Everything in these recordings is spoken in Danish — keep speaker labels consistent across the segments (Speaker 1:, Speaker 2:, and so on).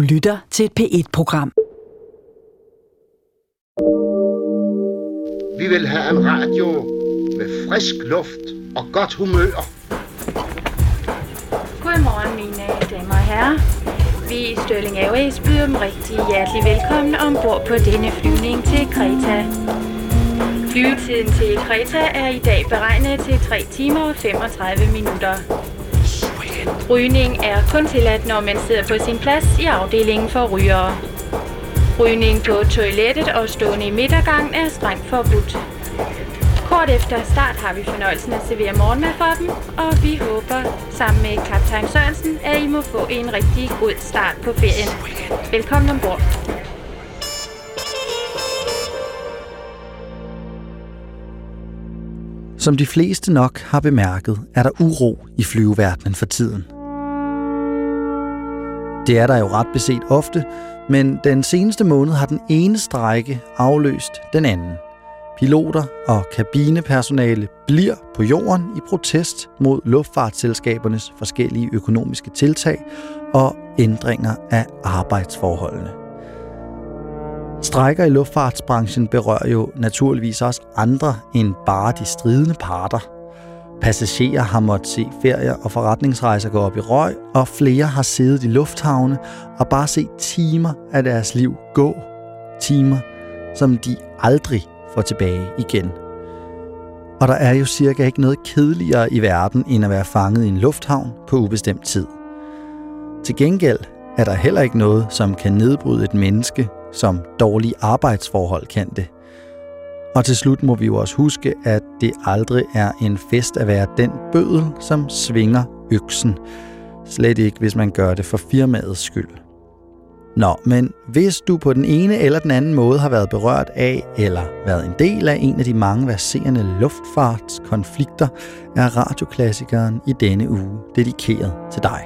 Speaker 1: Du lytter til et P1-program.
Speaker 2: Vi vil have en radio med frisk luft og godt humør.
Speaker 3: Godmorgen, mine damer og herrer. Vi i Stirling Airways byder dem rigtig hjertelig velkommen ombord på denne flyvning til Kreta. Flyvetiden til Kreta er i dag beregnet til 3 timer og 35 minutter. Rygning er kun tilladt, når man sidder på sin plads i afdelingen for rygere. Rygning på toilettet og stående i midtergangen er strengt forbudt. Kort efter start har vi fornøjelsen at servere morgenmad for dem, og vi håber sammen med kaptajn Sørensen, at I må få en rigtig god start på ferien. Velkommen ombord.
Speaker 4: Som de fleste nok har bemærket, er der uro i flyveverdenen for tiden. Det er der jo ret beset ofte, men den seneste måned har den ene strække afløst den anden. Piloter og kabinepersonale bliver på jorden i protest mod luftfartsselskabernes forskellige økonomiske tiltag og ændringer af arbejdsforholdene. Strækker i luftfartsbranchen berører jo naturligvis også andre end bare de stridende parter. Passagerer har måttet se ferier og forretningsrejser gå op i røg, og flere har siddet i lufthavne og bare set timer af deres liv gå. Timer, som de aldrig får tilbage igen. Og der er jo cirka ikke noget kedeligere i verden, end at være fanget i en lufthavn på ubestemt tid. Til gengæld er der heller ikke noget, som kan nedbryde et menneske, som dårlige arbejdsforhold kan det. Og til slut må vi jo også huske, at det aldrig er en fest at være den bødel, som svinger øksen. Slet ikke, hvis man gør det for firmaets skyld. Nå, men hvis du på den ene eller den anden måde har været berørt af eller været en del af en af de mange verserende luftfartskonflikter, er radioklassikeren i denne uge dedikeret til dig.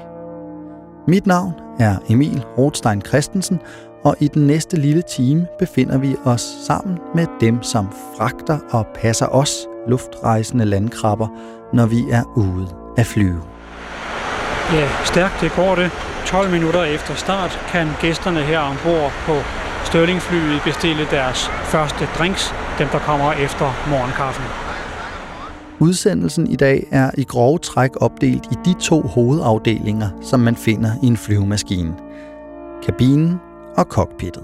Speaker 4: Mit navn er Emil Rothstein Christensen, og i den næste lille time befinder vi os sammen med dem, som fragter og passer os luftrejsende landkrabber, når vi er ude at flyve.
Speaker 5: Ja, stærkt det går det. 12 minutter efter start kan gæsterne her ombord på Stirlingflyet bestille deres første drinks, dem der kommer efter morgenkaffen.
Speaker 4: Udsendelsen i dag er i grove træk opdelt i de to hovedafdelinger, som man finder i en flyvemaskine. Kabinen og cockpittet.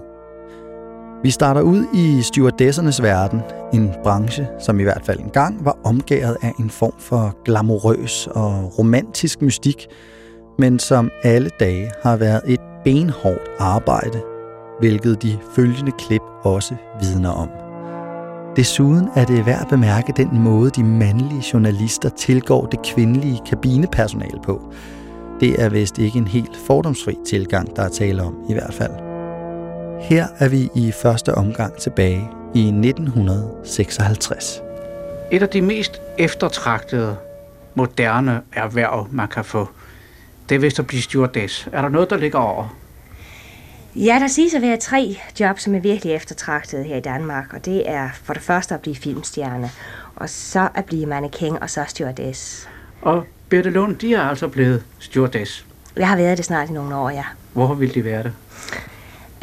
Speaker 4: Vi starter ud i stewardessernes verden, en branche, som i hvert fald engang var omgæret af en form for glamourøs og romantisk mystik, men som alle dage har været et benhårdt arbejde, hvilket de følgende klip også vidner om. Desuden er det værd at bemærke den måde, de mandlige journalister tilgår det kvindelige kabinepersonale på. Det er vist ikke en helt fordomsfri tilgang, der er tale om i hvert fald. Her er vi i første omgang tilbage i 1956.
Speaker 6: Et af de mest eftertragtede moderne erhverv, man kan få, det er vist at blive stewardess. Er der noget, der ligger over?
Speaker 7: Ja, der siges at være tre jobs, som er virkelig eftertragtede her i Danmark, og det er for det første at blive filmstjerne, og så at blive mannequin, og så stewardess.
Speaker 6: Og Birte Lund, de er altså blevet stewardess.
Speaker 7: Jeg har været det snart i nogle år, ja.
Speaker 6: Hvorfor ville de være det?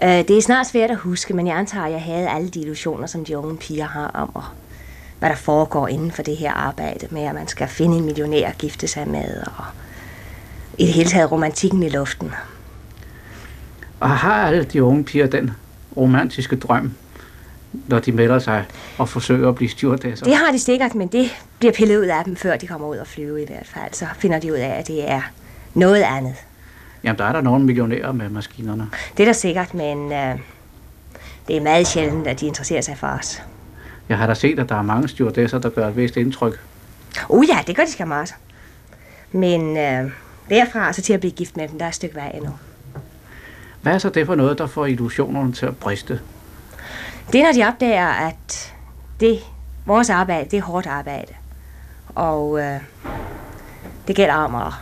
Speaker 7: Uh, det er snart svært at huske, men jeg antager, at jeg havde alle de illusioner, som de unge piger har om, og hvad der foregår inden for det her arbejde med, at man skal finde en millionær at gifte sig med, og i det hele taget romantikken i luften.
Speaker 6: Og har alle de unge piger den romantiske drøm, når de melder sig og forsøger at blive stewardesser?
Speaker 7: Det har de sikkert, men det bliver pillet ud af dem, før de kommer ud og flyve i hvert fald. Så finder de ud af, at det er noget andet.
Speaker 6: Jamen, der er der nogle millionærer med maskinerne.
Speaker 7: Det er der sikkert, men øh, det er meget sjældent, at de interesserer sig for os.
Speaker 6: Jeg har da set, at der er mange stewardesser, der gør et vist indtryk.
Speaker 7: Uh ja, det gør de skam også. Men øh, derfra så til at blive gift med dem, der er et stykke vej endnu.
Speaker 6: Hvad er så det for noget, der får illusionerne til at briste?
Speaker 7: Det er, når de opdager, at det, vores arbejde, det er hårdt arbejde. Og øh, det gælder om at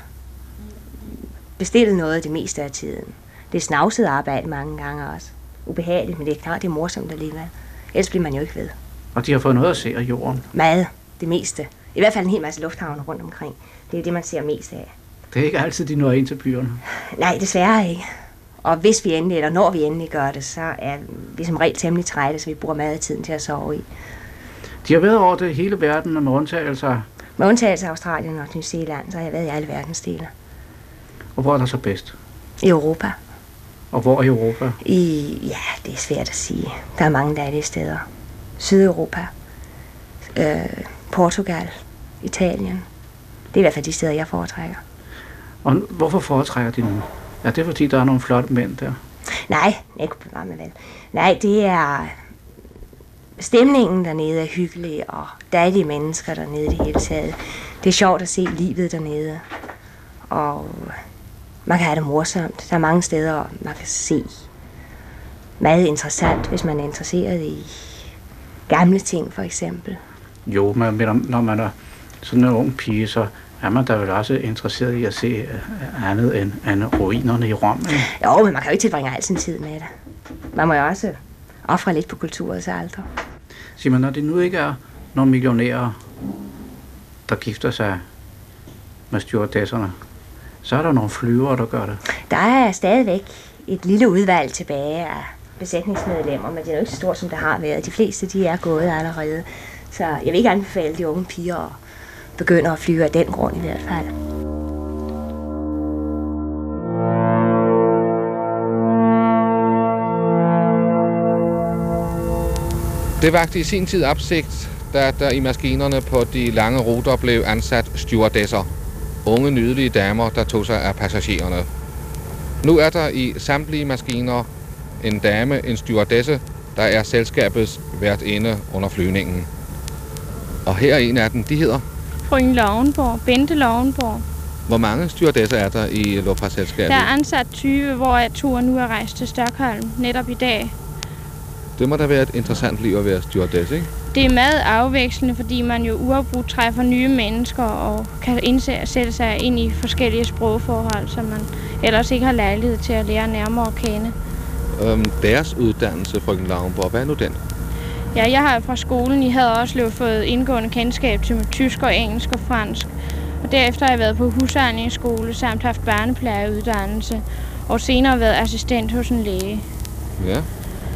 Speaker 7: bestille noget det meste af tiden. Det er snavset arbejde mange gange også. Ubehageligt, men det er klart, det er morsomt alligevel. Ellers bliver man jo ikke ved.
Speaker 6: Og de har fået noget at se af jorden.
Speaker 7: Mad, det meste. I hvert fald en hel masse lufthavne rundt omkring. Det er det, man ser mest af.
Speaker 6: Det er ikke altid, de når ind til byerne.
Speaker 7: Nej, desværre ikke. Og hvis vi endelig, eller når vi endelig gør det, så er vi som regel temmelig trætte, så vi bruger meget af tiden til at sove i.
Speaker 6: De har været over det hele verden med undtagelser.
Speaker 7: Med undtagelse af Australien og New Zealand, så har jeg været i alle verdens dele.
Speaker 6: Og hvor er der så bedst?
Speaker 7: I Europa.
Speaker 6: Og hvor i Europa?
Speaker 7: I, ja, det er svært at sige. Der er mange dejlige steder. Sydeuropa, øh, Portugal, Italien. Det er i hvert fald de steder, jeg foretrækker.
Speaker 6: Og hvorfor foretrækker de nu? Er det fordi, der er nogle flotte mænd der?
Speaker 7: Nej, ikke bevare mig vel. Nej, det er... Stemningen dernede er hyggelig, og dejlige mennesker dernede i det hele taget. Det er sjovt at se livet dernede. Og man kan have det morsomt. Der er mange steder, man kan se meget interessant, hvis man er interesseret i gamle ting, for eksempel.
Speaker 6: Jo, men når man er sådan en ung pige, så er man da vel også interesseret i at se øh, andet end, end ruinerne i Rom? Ikke?
Speaker 7: Jo, men man kan jo ikke tilbringe al sin tid med det. Man må jo også ofre lidt på kulturets alter.
Speaker 6: Simon, når det nu ikke er nogle millionærer, der gifter sig med stewardesserne, så er der nogle flyvere, der gør det.
Speaker 7: Der er stadigvæk et lille udvalg tilbage af besætningsmedlemmer, men det er jo ikke så stort, som det har været. De fleste de er gået allerede. Så jeg vil ikke anbefale de unge piger at begynde at flyve af den grund i hvert fald.
Speaker 8: Det vagte i sin tid opsigt, da der i maskinerne på de lange ruter blev ansat stewardesser. Unge, nydelige damer, der tog sig af passagererne. Nu er der i samtlige maskiner en dame, en stewardesse, der er selskabets vært inde under flyvningen. Og her er en af dem, de hedder?
Speaker 9: Frøken Lovenborg, Bente Lovenborg.
Speaker 8: Hvor mange stewardesser er der i luftfartsselskabet?
Speaker 9: Der er ansat 20, hvor turen nu er rejst til Stockholm netop i dag.
Speaker 8: Det må da være et interessant liv at være stewardess, ikke?
Speaker 9: Det er meget afvekslende, fordi man jo uafbrudt træffer nye mennesker og kan indsætte sig ind i forskellige sprogforhold, som man ellers ikke har lejlighed til at lære nærmere at kende.
Speaker 8: Øhm, deres uddannelse, frøken Lauenborg, hvad er nu den?
Speaker 9: Ja, jeg har fra skolen i Haderslev fået indgående kendskab til tysk og engelsk og fransk. Og derefter har jeg været på husejningsskole samt haft børneplejeuddannelse og senere været assistent hos en læge.
Speaker 8: Ja,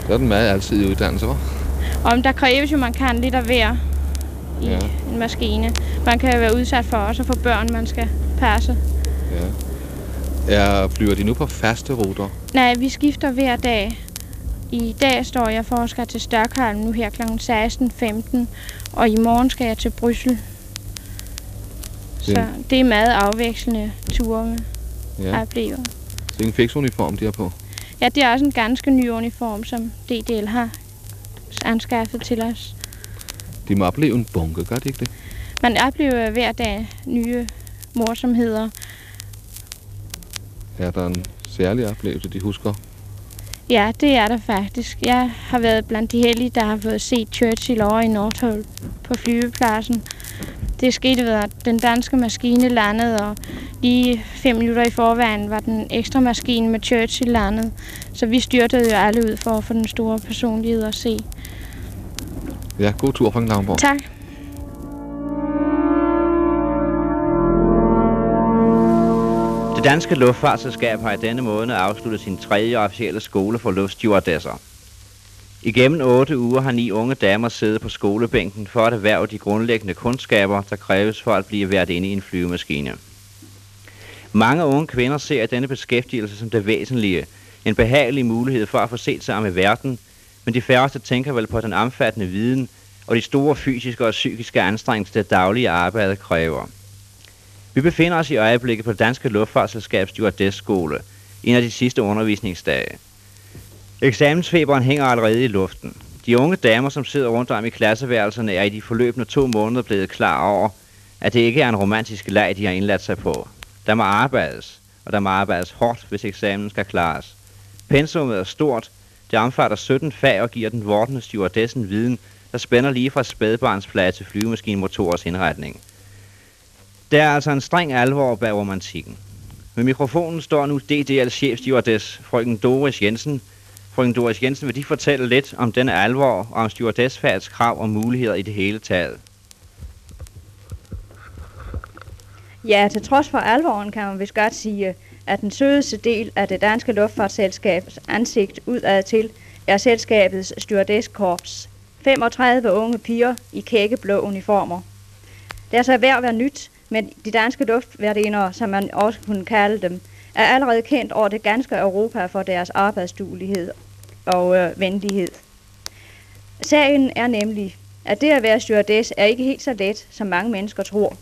Speaker 8: det er den meget altid uddannelse, hva'?
Speaker 9: Om der kræves jo, man kan lidt af hver i ja. en maskine. Man kan være udsat for også at få børn, man skal passe.
Speaker 8: Ja. Er, flyver de nu på faste ruter?
Speaker 9: Nej, vi skifter hver dag. I dag står jeg for at skal til Stockholm nu her kl. 16.15, og i morgen skal jeg til Bryssel. Så det er meget afvekslende ture med ja. oplever.
Speaker 8: Det er en fix uniform, de har på?
Speaker 9: Ja, det er også en ganske ny uniform, som DDL har anskaffet til os.
Speaker 8: De må opleve en bunke, gør de ikke det?
Speaker 9: Man oplever hver dag nye morsomheder.
Speaker 8: Er der en særlig oplevelse, de husker?
Speaker 9: Ja, det er der faktisk. Jeg har været blandt de heldige, der har fået set Churchill over i Nordhold på flyvepladsen. Det skete ved, at den danske maskine landede, og lige fem minutter i forvejen var den ekstra maskine med Churchill landet. Så vi styrtede jo alle ud for at få den store personlighed at se.
Speaker 8: Ja, god tur, Frank Lavnborg.
Speaker 9: Tak.
Speaker 10: Det danske luftfartsselskab har i denne måned afsluttet sin tredje officielle skole for luftstewardesser. Igennem otte uger har ni unge damer siddet på skolebænken for at erhverve de grundlæggende kundskaber, der kræves for at blive vært inde i en flyvemaskine. Mange unge kvinder ser denne beskæftigelse som det væsentlige, en behagelig mulighed for at få set sig om i verden, men de færreste tænker vel på den omfattende viden og de store fysiske og psykiske anstrengelser, det daglige arbejde kræver. Vi befinder os i øjeblikket på danske luftfartsselskabs stewardess-skole, en af de sidste undervisningsdage. Eksamensfeberen hænger allerede i luften. De unge damer, som sidder rundt om i klasseværelserne, er i de forløbende to måneder blevet klar over, at det ikke er en romantisk leg, de har indladt sig på. Der må arbejdes, og der må arbejdes hårdt, hvis eksamen skal klares. Pensummet er stort, det omfatter 17 fag og giver den vortende stewardessen viden, der spænder lige fra spædbarnsflade til flyvemaskinmotorers indretning. Der er altså en streng alvor bag romantikken. Med mikrofonen står nu DDL's chefstewardess, frøken Doris Jensen. Frøken Doris Jensen, vil de fortælle lidt om denne alvor og om stewardessfagets krav og muligheder i det hele taget?
Speaker 11: Ja, til trods for alvoren kan man vist godt sige, at den sødeste del af det danske luftfartsselskabs ansigt udad til er selskabets stewardesskorps. 35 unge piger i kækkeblå uniformer. Deres erhverv er nyt, men de danske luftværdinder, som man også kunne kalde dem, er allerede kendt over det ganske Europa for deres arbejdsduelighed og øh, venlighed. Sagen er nemlig, at det at være stewardess er ikke helt så let, som mange mennesker tror.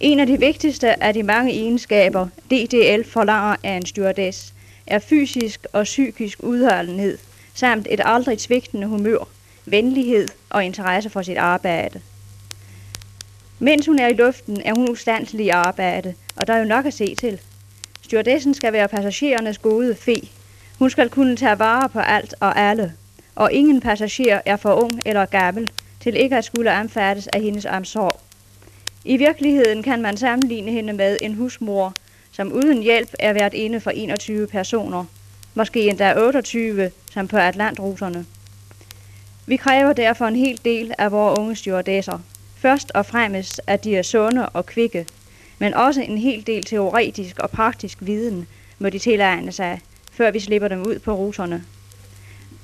Speaker 11: En af de vigtigste af de mange egenskaber, DDL forlanger af en stewardess, er fysisk og psykisk udholdenhed, samt et aldrig svigtende humør, venlighed og interesse for sit arbejde. Mens hun er i luften, er hun ustandselig i arbejde, og der er jo nok at se til. Stewardessen skal være passagerernes gode fe. Hun skal kunne tage vare på alt og alle, og ingen passager er for ung eller gammel til ikke at skulle omfattes af hendes omsorg. I virkeligheden kan man sammenligne hende med en husmor, som uden hjælp er været inde for 21 personer, måske endda 28, som på Atlantruterne. Vi kræver derfor en hel del af vores unge stewardesser. Først og fremmest, at de er sunde og kvikke, men også en hel del teoretisk og praktisk viden må de tilegne sig, før vi slipper dem ud på ruterne.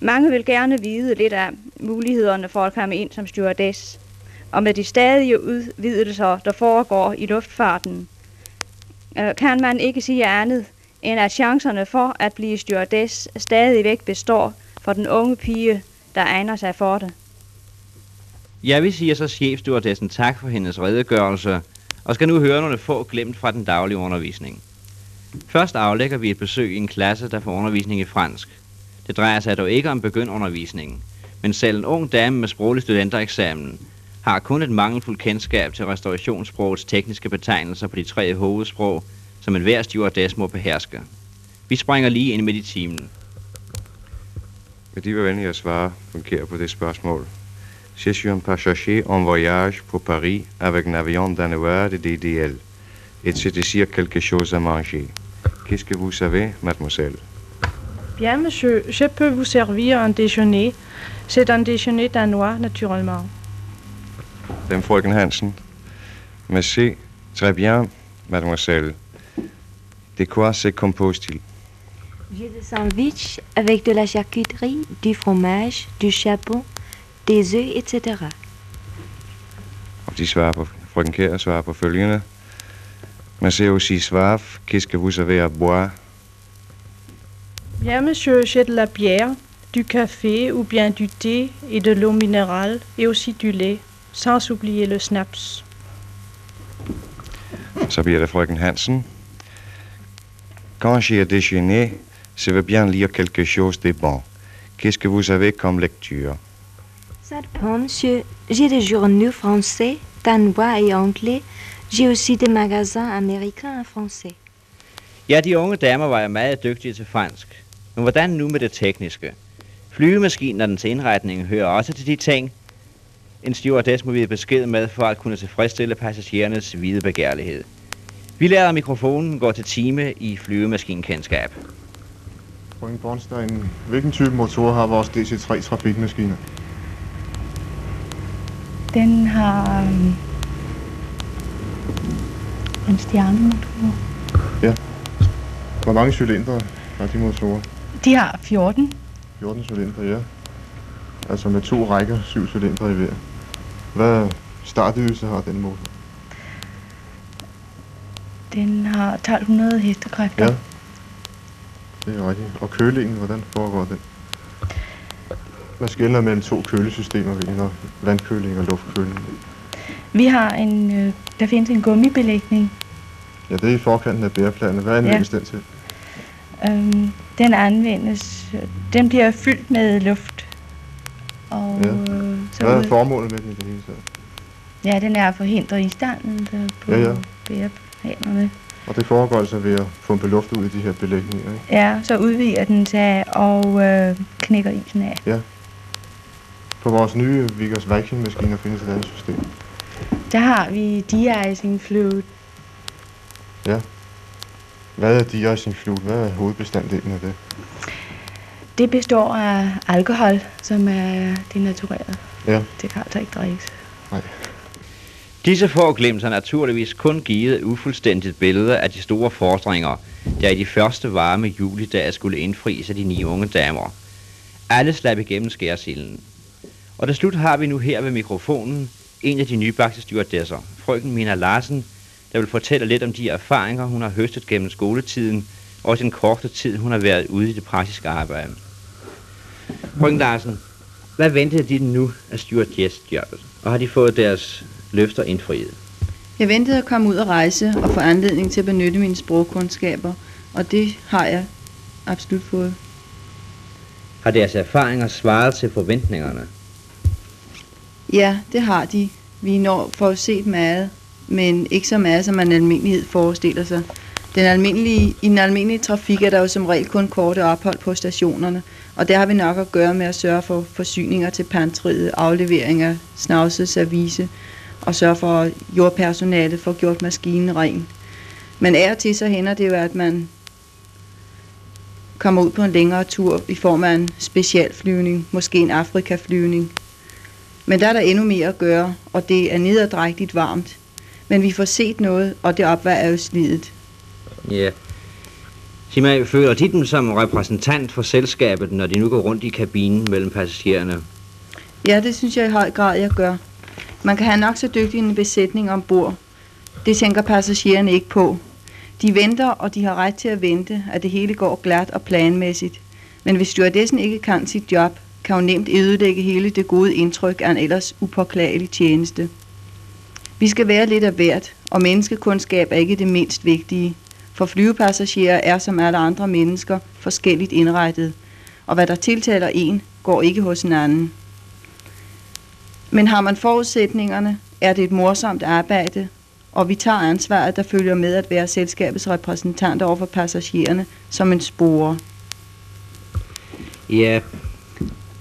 Speaker 11: Mange vil gerne vide lidt af mulighederne for at komme ind som stewardess, og med de stadige udvidelser, der foregår i luftfarten, øh, kan man ikke sige andet, end at chancerne for at blive stewardess stadigvæk består for den unge pige, der egner sig for det.
Speaker 10: Jeg vil sige så chefstewardessen tak for hendes redegørelse, og skal nu høre nogle få glemt fra den daglige undervisning. Først aflægger vi et besøg i en klasse, der får undervisning i fransk. Det drejer sig dog ikke om begyndundervisningen, men selv en ung dame med sproglig studentereksamen har kun et mangelfuldt kendskab til restaurationssprogets tekniske betegnelser på de tre hovedsprog, som enhver stewardess må beherske. Vi springer lige ind midt i timen.
Speaker 12: Vil de være venlige at svare, fungerer på det spørgsmål? Je suis un passager en voyage pour Paris avec un avion danois de DDL. Et je désire quelque chose à manger. Qu'est-ce que vous savez, mademoiselle?
Speaker 13: Bien, monsieur, je peux vous servir un déjeuner. C'est un déjeuner danois, naturellement.
Speaker 12: Dem frøken Hansen. Merci. Très bien, mademoiselle. De quoi se compose-t-il?
Speaker 14: J'ai des sandwichs avec de la charcuterie, du fromage, du chapon, des œufs, etc.
Speaker 12: Og de svarer på, frøken Kjær svarer på følgende. Monsieur aussi soif, qu'est-ce que vous avez à boire?
Speaker 13: Bien, monsieur, j'ai de la bière, du café ou bien du thé et de l'eau minérale et aussi du lait, sans oublier le snaps.
Speaker 12: Så bliver det frøken Hansen. Quand j'ai déjeuné, je veux bien lire quelque chose de bon. Qu'est-ce que vous avez comme lecture?
Speaker 14: Ça dépend, monsieur. J'ai des journaux français, danois et anglais. J'ai aussi des magasins américains en français.
Speaker 10: Ja, de unge damer var jo meget dygtige til fransk. Men hvordan nu med det tekniske? Flyvemaskinernes indretning hører også til de ting, en stewardess må vi besked med for at kunne tilfredsstille passagerernes hvide begærlighed. Vi lader mikrofonen gå til time i flyvemaskinkendskab.
Speaker 15: Frøken Bornstein, hvilken type motor har vores DC-3 trafikmaskiner?
Speaker 16: Den har um, en stjernemotor.
Speaker 15: Ja. Hvor mange cylindre har de motorer?
Speaker 16: De har 14.
Speaker 15: 14 cylindre, ja. Altså med to rækker, syv cylindre i hver. Hvad startydelse har den motor?
Speaker 16: Den har 1200 hestekræfter.
Speaker 15: Ja. Det er rigtigt. Og kølingen, hvordan foregår den? Hvad skiller mellem to kølesystemer når vandkøling og luftkøling?
Speaker 16: Vi har en, øh, der findes en gummibelægning.
Speaker 15: Ja, det er i forkanten af bæreplanen. Hvad anvendes ja. den til?
Speaker 16: Øhm, den anvendes, den bliver fyldt med luft. Og,
Speaker 15: ja.
Speaker 16: øh,
Speaker 15: så Hvad er formålet med den i det hele taget?
Speaker 16: Ja, den er at forhindre isdannelse på
Speaker 15: ja, ja.
Speaker 16: bæreplanerne.
Speaker 15: Og det foregår altså ved at pumpe luft ud i de her belægninger, ikke?
Speaker 16: Ja, så udvider den sig og øh, knækker isen af.
Speaker 15: Ja. På vores nye Vickers Viking-maskiner findes et andet system.
Speaker 16: Der har vi de-icing fluid.
Speaker 15: Ja. Hvad er de-icing fluid? Hvad er hovedbestanddelen af det?
Speaker 16: Det består af alkohol, som er denatureret.
Speaker 15: Ja.
Speaker 16: Det kan altså ikke drikkes.
Speaker 15: Nej.
Speaker 10: Disse få glimt har naturligvis kun givet et ufuldstændigt billede af de store fordringer, der i de første varme julidage skulle indfries af de ni unge damer. Alle slap igennem skærsilden. Og til slut har vi nu her ved mikrofonen en af de nybagte stewardesser, frøken Mina Larsen, der vil fortælle lidt om de erfaringer, hun har høstet gennem skoletiden, og den korte tid, hun har været ude i det praktiske arbejde. Frøken Larsen, hvad ventede de nu af stewardess-jobbet, og har de fået deres løfter indfriet?
Speaker 17: Jeg ventede at komme ud og rejse og få anledning til at benytte mine sprogkundskaber, og det har jeg absolut fået.
Speaker 10: Har deres erfaringer svaret til forventningerne?
Speaker 17: Ja, det har de. Vi når forudset meget, men ikke så meget, som man almindelighed forestiller sig. Den almindelige, I den almindelige trafik er der jo som regel kun korte ophold på stationerne, og der har vi nok at gøre med at sørge for forsyninger til pantriet, afleveringer, snavset service, og sørge for, at jordpersonalet får gjort maskinen ren. Men af og til så hænder det jo, at man kommer ud på en længere tur i form af en specialflyvning, måske en Afrikaflyvning. Men der er der endnu mere at gøre, og det er nederdrægtigt varmt. Men vi får set noget, og det opvejer jo slidet.
Speaker 10: Ja. Sig mig, føler de dem som repræsentant for selskabet, når de nu går rundt i kabinen mellem passagererne?
Speaker 17: Ja, det synes jeg i høj grad, jeg gør. Man kan have nok så dygtig en besætning ombord. Det tænker passagererne ikke på. De venter, og de har ret til at vente, at det hele går glat og planmæssigt. Men hvis stewardessen ikke kan sit job, kan hun nemt ødelægge hele det gode indtryk af en ellers upåklagelig tjeneste. Vi skal være lidt af hvert, og menneskekundskab er ikke det mindst vigtige. For flyvepassagerer er som alle andre mennesker forskelligt indrettet, og hvad der tiltaler en, går ikke hos en anden. Men har man forudsætningerne, er det et morsomt arbejde, og vi tager ansvaret, der følger med at være selskabets repræsentant over for passagererne som en spore.
Speaker 10: Ja,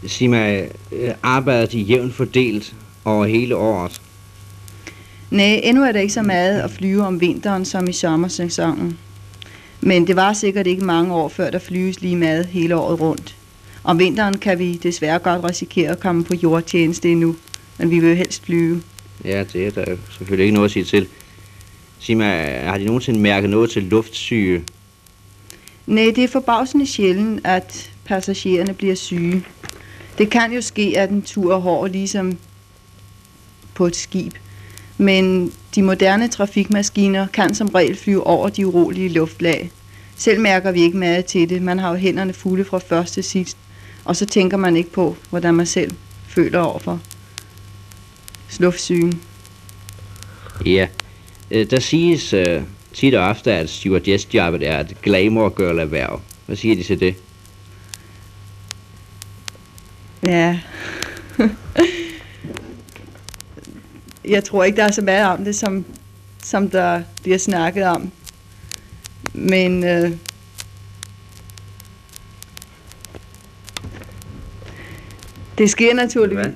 Speaker 10: sig mig, øh, arbejder de jævnt fordelt over hele året?
Speaker 17: Nej, endnu er der ikke så meget at flyve om vinteren som i sommersæsonen. Men det var sikkert ikke mange år før der flyves lige meget hele året rundt. Om vinteren kan vi desværre godt risikere at komme på jordtjeneste endnu, men vi vil helst flyve.
Speaker 10: Ja, det er der selvfølgelig ikke noget at sige til. Sig mig, har de nogensinde mærket noget til luftsyge?
Speaker 17: Nej, det er forbavsende sjældent, at passagererne bliver syge. Det kan jo ske, at en tur er hård, ligesom på et skib. Men de moderne trafikmaskiner kan som regel flyve over de urolige luftlag. Selv mærker vi ikke meget til det. Man har jo hænderne fulde fra først til sidst. Og så tænker man ikke på, hvordan man selv føler overfor luftsygen.
Speaker 10: Ja, øh, der siges uh, tit og ofte, at stewardess-jobbet er et glamour girl erhverv. Hvad siger de til det?
Speaker 17: Ja. Jeg tror ikke, der er så meget om det, som, som der bliver snakket om. Men øh, det sker naturligvis.
Speaker 10: Hvad?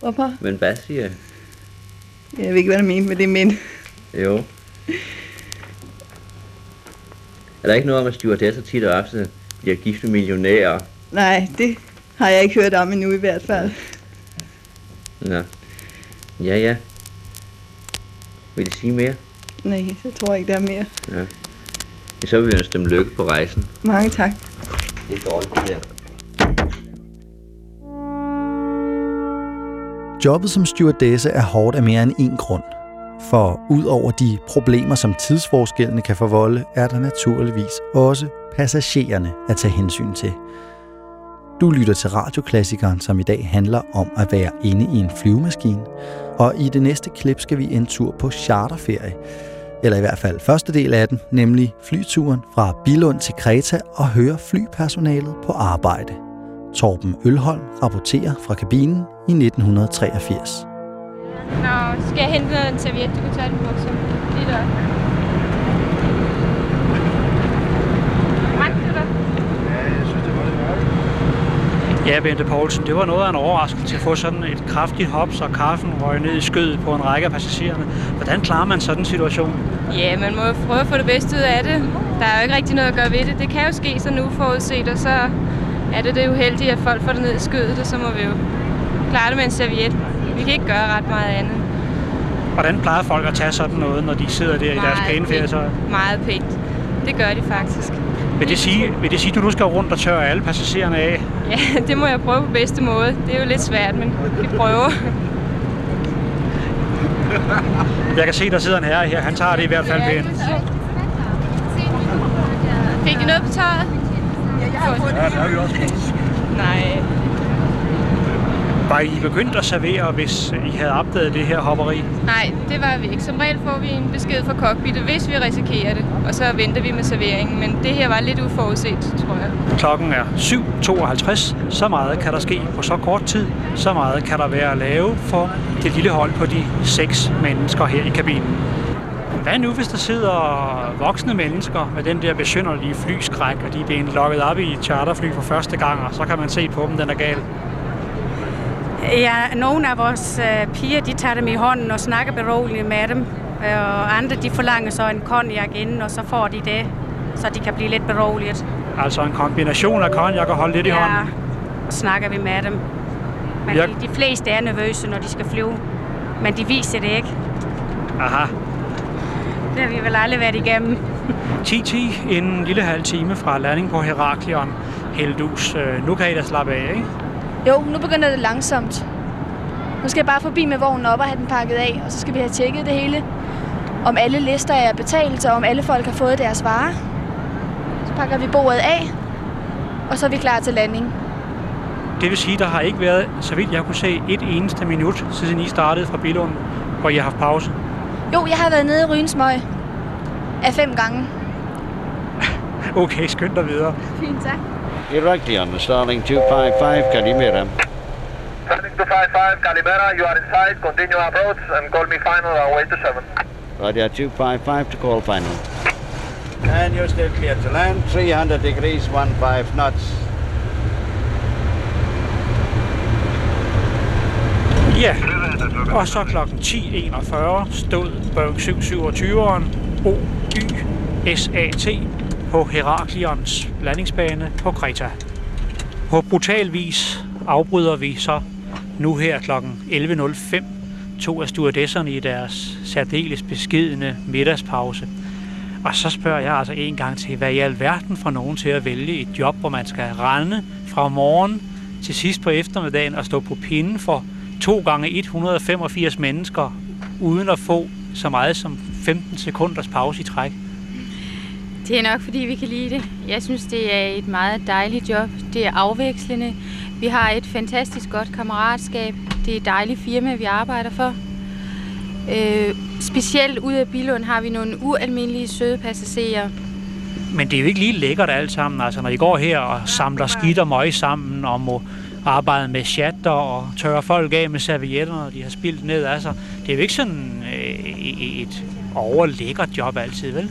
Speaker 17: Hvorfor?
Speaker 10: Men hvad siger jeg?
Speaker 17: Jeg ved ikke, hvad du mener med det, men...
Speaker 10: Jo. Er der ikke noget om, at stewardesser tit og ofte bliver gift med millionærer?
Speaker 17: Nej, det har jeg ikke hørt om endnu i hvert fald.
Speaker 10: Nå. Ja, ja. Vil de sige mere?
Speaker 17: Nej, så tror jeg ikke, der er mere.
Speaker 10: Ja. Så vil vi ønske dem lykke på rejsen.
Speaker 17: Mange tak.
Speaker 10: Det er dårligt, det der.
Speaker 4: Jobbet som stewardesse er hårdt af mere end én grund. For ud over de problemer, som tidsforskellene kan forvolde, er der naturligvis også passagererne at tage hensyn til. Du lytter til radioklassikeren, som i dag handler om at være inde i en flyvemaskine. Og i det næste klip skal vi en tur på charterferie. Eller i hvert fald første del af den, nemlig flyturen fra Bilund til Kreta og høre flypersonalet på arbejde. Torben Ølholm rapporterer fra kabinen i 1983.
Speaker 9: Nå, skal jeg hente en serviet? Du kan tage den på, så lige der.
Speaker 5: Ja, Bente Poulsen, det var noget af en overraskelse at få sådan et kraftigt hop, så kaffen røg ned i skødet på en række af passagererne. Hvordan klarer man sådan en situation?
Speaker 9: Ja, man må jo prøve at få det bedste ud af det. Der er jo ikke rigtig noget at gøre ved det. Det kan jo ske sådan uforudset, og så er det det uheldige, at folk får det ned i skødet, og så må vi jo klare det med en serviet. Vi kan ikke gøre ret meget andet.
Speaker 5: Hvordan plejer folk at tage sådan noget, når de sidder der i deres pæne ferietøj?
Speaker 9: Meget pænt.
Speaker 18: Det gør de faktisk.
Speaker 5: Vil det sige, vil det sige at du nu skal rundt og tørre alle passagererne af?
Speaker 18: Ja, det må jeg prøve på bedste måde. Det er jo lidt svært, men vi prøver.
Speaker 5: Jeg kan se, der sidder en herre her. Han tager det i hvert fald pænt.
Speaker 18: Fik I noget på tøjet?
Speaker 5: Ja, det har vi også.
Speaker 18: Nej.
Speaker 5: Var I begyndt at servere, hvis I havde opdaget det her hopperi?
Speaker 18: Nej, det var vi ikke. Som regel får vi en besked fra cockpittet, hvis vi risikerer det. Og så venter vi med serveringen. Men det her var lidt uforudset, tror jeg.
Speaker 5: Klokken er 7.52. Så meget kan der ske på så kort tid. Så meget kan der være at lave for det lille hold på de seks mennesker her i kabinen. Hvad nu, hvis der sidder voksne mennesker med den der besynderlige flyskræk, og de er blevet lukket op i et charterfly for første gang, og så kan man se på dem, den er gal?
Speaker 19: Ja, nogle af vores øh, piger, de tager dem i hånden og snakker beroligende med dem. Øh, og andre, de forlanger så en konjak inden, og så får de det, så de kan blive lidt beroliget.
Speaker 5: Altså en kombination af konjak og holde lidt i hånden?
Speaker 19: Ja, og snakker vi med dem. Men
Speaker 5: Jeg-
Speaker 19: de, de fleste er nervøse, når de skal flyve. Men de viser det ikke.
Speaker 5: Aha.
Speaker 19: Det har vi vel aldrig været igennem.
Speaker 5: 10-10, en lille halv time fra landing på Heraklion. Heldus. Øh, Nu kan I da slappe af, ikke?
Speaker 20: Jo, nu begynder det langsomt. Nu skal jeg bare forbi med vognen op og have den pakket af, og så skal vi have tjekket det hele. Om alle lister er betalt, og om alle folk har fået deres varer. Så pakker vi bordet af, og så er vi klar til landing.
Speaker 5: Det vil sige, der har ikke været, så vidt jeg kunne se, et eneste minut, siden I startede fra Billund, hvor I har haft pause.
Speaker 20: Jo, jeg har været nede i Rynsmøg af fem gange.
Speaker 5: Okay, skynd dig videre.
Speaker 20: Fint, tak.
Speaker 21: Heraklion, Starling 255, Calimera.
Speaker 22: Starting 255, Calimera, you are inside, continue approach and call me final on way to 7.
Speaker 21: Roger 255 to call final. And you're still clear to land, 300 degrees, 15 knots.
Speaker 5: Ja, og så klokken 10.41 stod Boeing 727'eren OY-SAT på Heraklions landingsbane på Kreta. På brutal vis afbryder vi så nu her klokken 11.05 to af stewardesserne i deres særdeles beskedende middagspause. Og så spørger jeg altså en gang til, hvad i alverden får nogen til at vælge et job, hvor man skal rende fra morgen til sidst på eftermiddagen og stå på pinden for 2 gange 185 mennesker, uden at få så meget som 15 sekunders pause i træk.
Speaker 3: Det er nok, fordi vi kan lide det. Jeg synes, det er et meget dejligt job. Det er afvekslende. Vi har et fantastisk godt kammeratskab. Det er et dejligt firma, vi arbejder for. Øh, specielt ude af Bilund har vi nogle ualmindelige søde passagerer.
Speaker 5: Men det er jo ikke lige lækkert alt sammen. Altså, når I går her og samler skidt og møg sammen og må arbejde med chatter og tørre folk af med servietter, når de har spildt ned. Altså, det er jo ikke sådan øh, et overlækkert job altid, vel?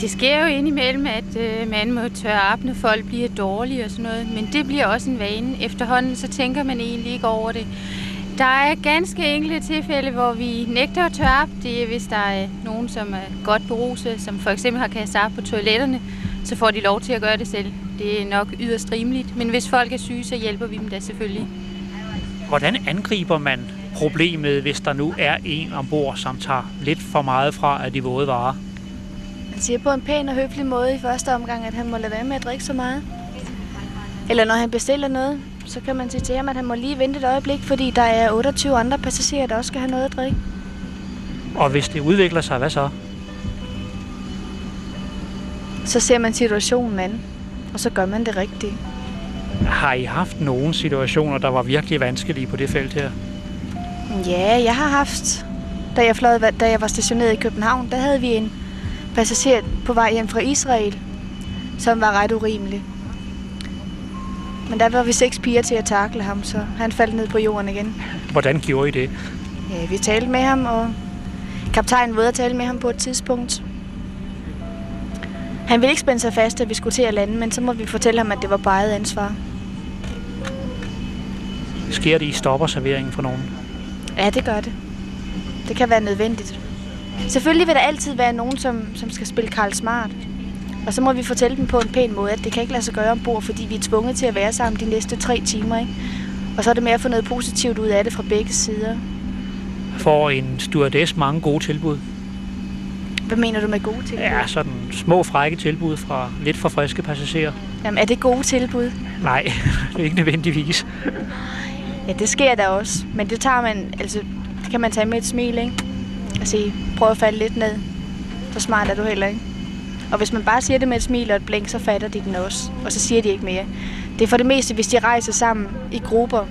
Speaker 3: Det sker jo indimellem, at øh, man må tørre op, når folk bliver dårlige og sådan noget. Men det bliver også en vane. Efterhånden så tænker man egentlig ikke over det. Der er ganske enkelte tilfælde, hvor vi nægter at tørre op. Det er, hvis der er nogen, som er godt beruset, som for eksempel har kastet op på toiletterne, så får de lov til at gøre det selv. Det er nok yderst rimeligt. Men hvis folk er syge, så hjælper vi dem da selvfølgelig.
Speaker 5: Hvordan angriber man problemet, hvis der nu er en ombord, som tager lidt for meget fra af de våde varer?
Speaker 20: Han siger på en pæn og høflig måde i første omgang, at han må lade være med at drikke så meget. Eller når han bestiller noget, så kan man sige til ham, at han må lige vente et øjeblik, fordi der er 28 andre passagerer, der også skal have noget at drikke.
Speaker 5: Og hvis det udvikler sig, hvad så?
Speaker 20: Så ser man situationen an, og så gør man det rigtige.
Speaker 5: Har I haft nogle situationer, der var virkelig vanskelige på det felt her?
Speaker 20: Ja, jeg har haft, da jeg, fløj, da jeg var stationeret i København, der havde vi en passager på vej hjem fra Israel, som var ret urimelig. Men der var vi seks piger til at takle ham, så han faldt ned på jorden igen.
Speaker 5: Hvordan gjorde I det?
Speaker 20: Ja, vi talte med ham, og kaptajnen var at tale med ham på et tidspunkt. Han ville ikke spænde sig fast, at vi skulle til at lande, men så må vi fortælle ham, at det var bare eget ansvar.
Speaker 5: Sker det, I stopper serveringen for nogen?
Speaker 20: Ja, det gør det. Det kan være nødvendigt. Selvfølgelig vil der altid være nogen, som, som skal spille Karl Smart. Og så må vi fortælle dem på en pæn måde, at det kan ikke lade sig gøre ombord, fordi vi er tvunget til at være sammen de næste tre timer. Ikke? Og så er det med at få noget positivt ud af det fra begge sider.
Speaker 5: Får en stewardess mange gode tilbud?
Speaker 20: Hvad mener du med gode tilbud?
Speaker 5: Ja, sådan små frække tilbud fra lidt for friske passagerer.
Speaker 20: Jamen, er det gode tilbud?
Speaker 5: Nej, det er ikke nødvendigvis.
Speaker 20: Ja, det sker der også. Men det tager man, altså, det kan man tage med et smil, ikke? Sige, prøv at falde lidt ned. Så smart er du heller ikke. Og hvis man bare siger det med et smil og et blink, så fatter de den også. Og så siger de ikke mere. Det er for det meste, hvis de rejser sammen i grupper,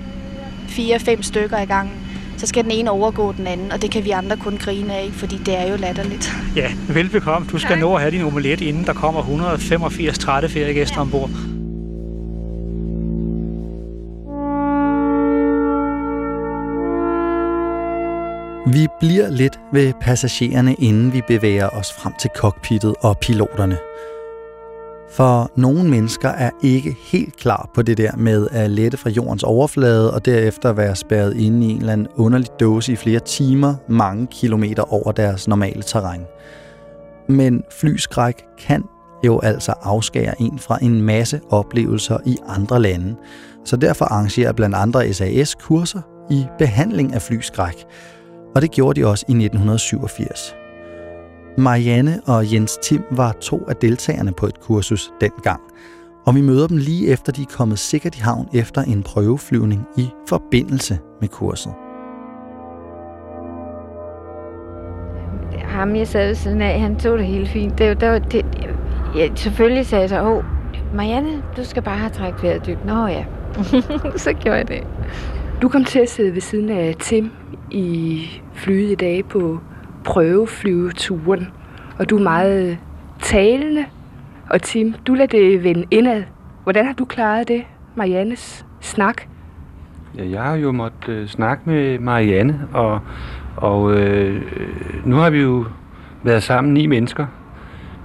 Speaker 20: fire-fem stykker i gangen, så skal den ene overgå den anden, og det kan vi andre kun grine af, fordi det er jo latterligt.
Speaker 5: Ja, velbekomme. Du skal nå at have din omelet, inden der kommer 185 trætte feriegæster ja. ombord.
Speaker 4: Vi bliver lidt ved passagererne, inden vi bevæger os frem til cockpittet og piloterne. For nogle mennesker er ikke helt klar på det der med at lette fra jordens overflade og derefter være spærret inde i en eller anden underlig dåse i flere timer, mange kilometer over deres normale terræn. Men flyskræk kan jo altså afskære en fra en masse oplevelser i andre lande. Så derfor arrangerer blandt andre SAS kurser i behandling af flyskræk, og det gjorde de også i 1987. Marianne og Jens Tim var to af deltagerne på et kursus dengang, og vi møder dem lige efter de er kommet sikkert i havn efter en prøveflyvning i forbindelse med kurset.
Speaker 23: Ham, jeg sad ved siden af, han tog det helt fint. Det, det, det, ja, selvfølgelig sagde jeg så, åh, Marianne, du skal bare have trækket vejret dybt. Nå ja, så gjorde jeg det.
Speaker 24: Du kom til at sidde ved siden af Tim i flyet i dag på prøveflyveturen, og du er meget øh, talende. Og Tim, du lader det vende indad. Hvordan har du klaret det, Mariannes snak?
Speaker 25: Ja, jeg har jo måttet øh, snakke med Marianne, og, og øh, nu har vi jo været sammen ni mennesker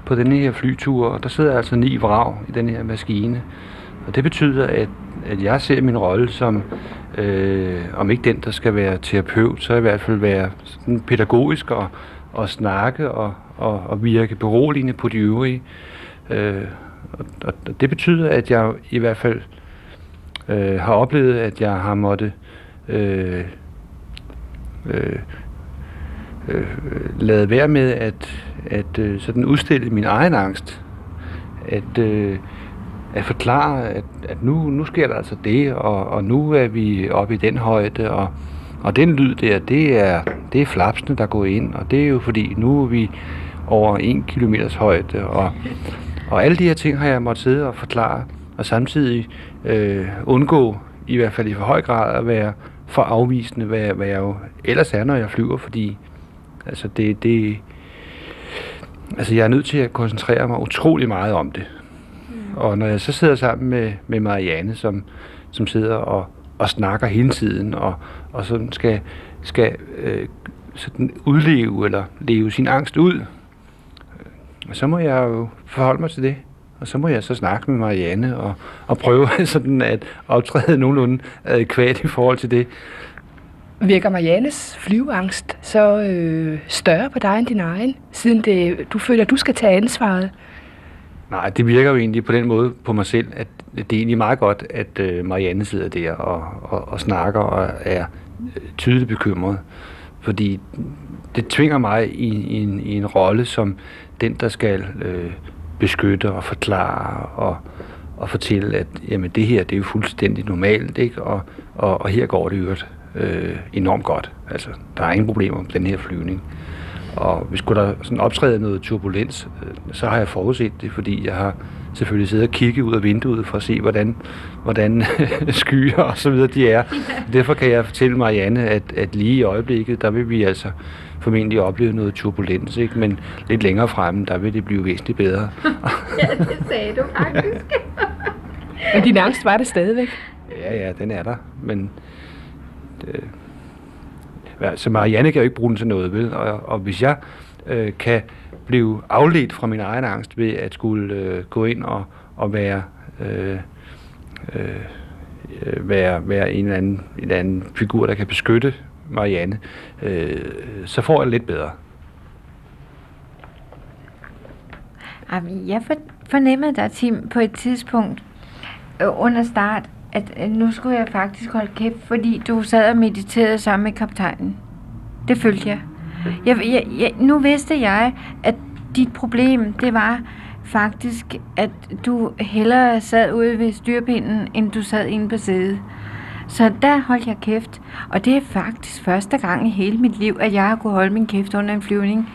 Speaker 25: på denne her flytur, og der sidder altså ni vrag i den her maskine. Og det betyder, at, at jeg ser min rolle som øh, om ikke den, der skal være terapeut, så i hvert fald være sådan pædagogisk og, og snakke og, og, og virke beroligende på de øvrige. Øh, og, og det betyder, at jeg i hvert fald øh, har oplevet, at jeg har måttet øh, øh, øh, lade være med at, at øh, sådan udstille min egen angst. At, øh, at forklare, at, at nu, nu sker der altså det, og, og nu er vi oppe i den højde, og, og den lyd der, det er, det er flapsene, der går ind, og det er jo fordi, nu er vi over en kilometers højde, og, og alle de her ting har jeg måttet sidde og forklare, og samtidig øh, undgå, i hvert fald i for høj grad, at være for afvisende, hvad, hvad jeg jo ellers er, når jeg flyver, fordi altså det, det, altså jeg er nødt til at koncentrere mig utrolig meget om det. Og når jeg så sidder sammen med, med Marianne, som, som sidder og, og snakker hele tiden, og, og sådan skal, skal øh, sådan udleve eller leve sin angst ud, øh, så må jeg jo forholde mig til det. Og så må jeg så snakke med Marianne og, og prøve sådan at optræde nogenlunde adekvat i forhold til det.
Speaker 24: Virker Mariannes flyveangst så øh, større på dig end din egen, siden det, du føler, at du skal tage ansvaret?
Speaker 25: Nej, det virker jo egentlig på den måde på mig selv, at det er egentlig meget godt, at øh, Marianne sidder der og, og, og snakker og er øh, tydeligt bekymret. Fordi det tvinger mig i, i, en, i en rolle som den, der skal øh, beskytte og forklare og, og fortælle, at jamen, det her det er jo fuldstændig normalt, ikke? Og, og, og her går det jo øh, enormt godt. Altså, der er ingen problemer med den her flyvning. Og hvis der sådan optræde noget turbulens, øh, så har jeg forudset det, fordi jeg har selvfølgelig siddet og kigget ud af vinduet for at se, hvordan, hvordan skyer og så videre de er. Derfor kan jeg fortælle Marianne, at, at lige i øjeblikket, der vil vi altså formentlig opleve noget turbulens, ikke? men lidt længere fremme, der vil det blive væsentligt bedre.
Speaker 23: ja, det sagde du faktisk.
Speaker 24: men din angst var det stadigvæk?
Speaker 25: Ja, ja, den er der, men det, så Marianne kan jo ikke bruge den til noget, vel? Og, og hvis jeg øh, kan blive afledt fra min egen angst ved at skulle øh, gå ind og, og være, øh, øh, øh være, være en, eller anden, en eller anden figur, der kan beskytte Marianne, øh, så får jeg lidt bedre.
Speaker 23: Jeg fornemmede dig, Tim, på et tidspunkt øh, under start, at nu skulle jeg faktisk holde kæft, fordi du sad og mediterede sammen med kaptajnen. Det følte jeg. Jeg, jeg, jeg, nu vidste jeg, at dit problem, det var faktisk, at du hellere sad ude ved styrpinden, end du sad inde på sædet. Så der holdt jeg kæft. Og det er faktisk første gang i hele mit liv, at jeg har kunne holde min kæft under en flyvning.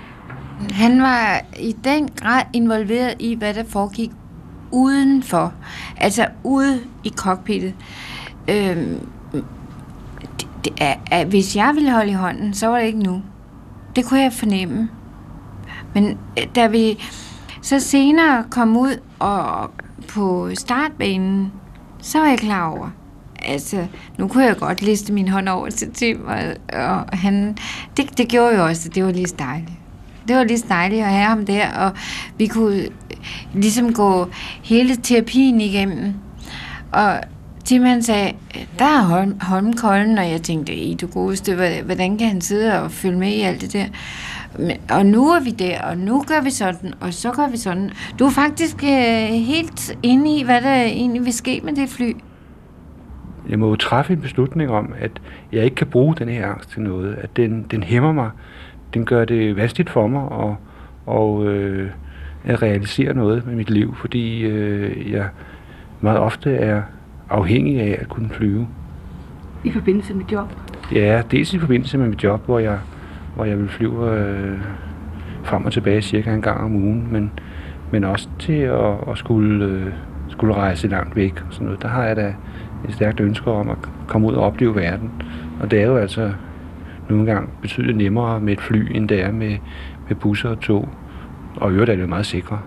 Speaker 23: Han var i den grad involveret i, hvad der foregik udenfor. Altså ude i cockpittet. Øhm, det, det, er, at hvis jeg ville holde i hånden, så var det ikke nu. Det kunne jeg fornemme. Men øh, da vi så senere kom ud og på startbanen, så var jeg klar over. Altså, nu kunne jeg godt liste min hånd over til Tim, og, og han, det, det gjorde jo også, det var lige dejligt. Det var lige dejligt at have ham der, og vi kunne ligesom gå hele terapien igennem. Og Tim sagde, der er Holm, Holmkolden, og jeg tænkte, i du godeste, hvordan kan han sidde og følge med i alt det der? Og nu er vi der, og nu gør vi sådan, og så gør vi sådan. Du er faktisk øh, helt inde i, hvad der egentlig vil ske med det fly.
Speaker 25: Jeg må jo træffe en beslutning om, at jeg ikke kan bruge den her angst til noget. At den, den hæmmer mig. Den gør det vanskeligt for mig og, og, øh, at realisere noget med mit liv, fordi øh, jeg meget ofte er afhængig af at kunne flyve.
Speaker 24: I forbindelse med job?
Speaker 25: Ja, dels i forbindelse med mit job, hvor jeg, hvor jeg vil flyve øh, frem og tilbage cirka en gang om ugen, men, men også til at, at skulle, øh, skulle rejse langt væk og sådan noget. Der har jeg da et stærkt ønske om at komme ud og opleve verden. Og det er jo altså nogle gange betydeligt nemmere med et fly, end det er med, med busser og tog. Og i øvrigt er det meget sikre.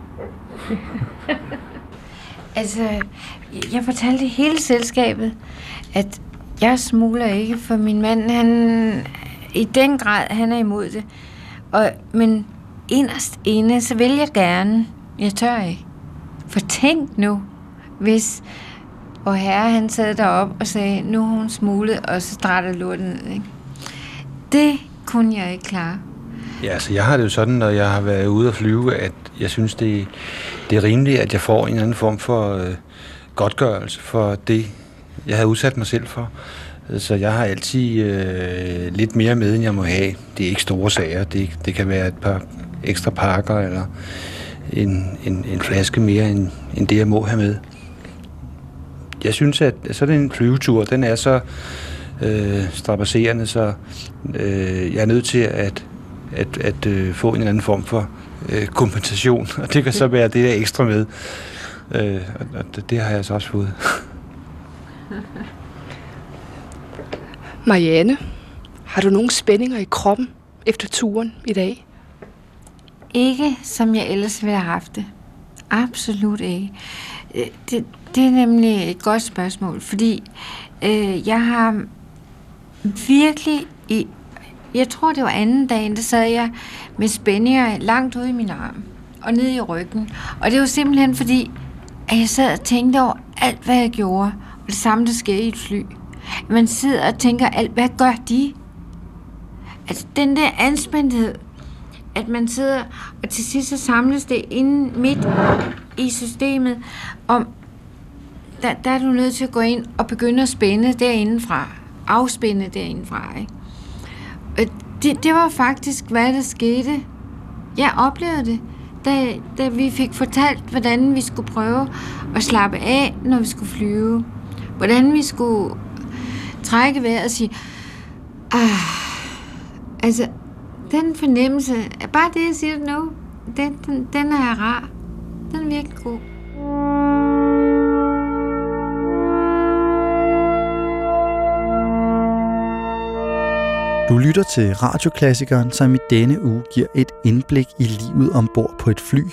Speaker 23: altså, jeg fortalte hele selskabet, at jeg smuler ikke, for min mand, han i den grad, han er imod det. Og, men inderst inde, så vil jeg gerne. Jeg tør ikke. For tænk nu, hvis og herre han sad derop og sagde, nu har hun smuglet, og så drætter lorten ned. Ikke? Det kunne jeg ikke klare.
Speaker 25: Ja, altså jeg har det jo sådan, når jeg har været ude at flyve, at jeg synes, det, det er rimeligt, at jeg får en eller anden form for øh, godtgørelse for det, jeg havde udsat mig selv for. Så jeg har altid øh, lidt mere med, end jeg må have. Det er ikke store sager. Det, det kan være et par ekstra pakker, eller en, en, en flaske mere, end, end det, jeg må have med. Jeg synes, at sådan en flyvetur, den er så øh, strapasserende, så øh, jeg er nødt til at, at, at øh, få en eller anden form for øh, kompensation, og det kan så være det der ekstra med. Øh, og det, det har jeg så også fået.
Speaker 24: Marianne, har du nogle spændinger i kroppen efter turen i dag?
Speaker 23: Ikke, som jeg ellers ville have haft det. Absolut ikke. Øh, det, det er nemlig et godt spørgsmål, fordi øh, jeg har virkelig i... Jeg tror, det var anden dagen, der sad jeg med spændinger langt ude i min arm og ned i ryggen. Og det var simpelthen fordi, at jeg sad og tænkte over alt, hvad jeg gjorde. Og det samme, der sker i et fly. Man sidder og tænker alt, hvad gør de? Altså, den der anspændthed, at man sidder, og til sidst så samles det inde midt i systemet, om der, der er du nødt til at gå ind og begynde at spænde derindefra. Afspænde derindefra, ikke? Øh, det, det var faktisk, hvad der skete. Jeg oplevede det, da, da vi fik fortalt, hvordan vi skulle prøve at slappe af, når vi skulle flyve. Hvordan vi skulle trække vejret og sige, ah, altså, den fornemmelse, bare det, jeg siger nu, den, den, den er rar. Den er virkelig god.
Speaker 4: Du lytter til radioklassikeren, som i denne uge giver et indblik i livet ombord på et fly,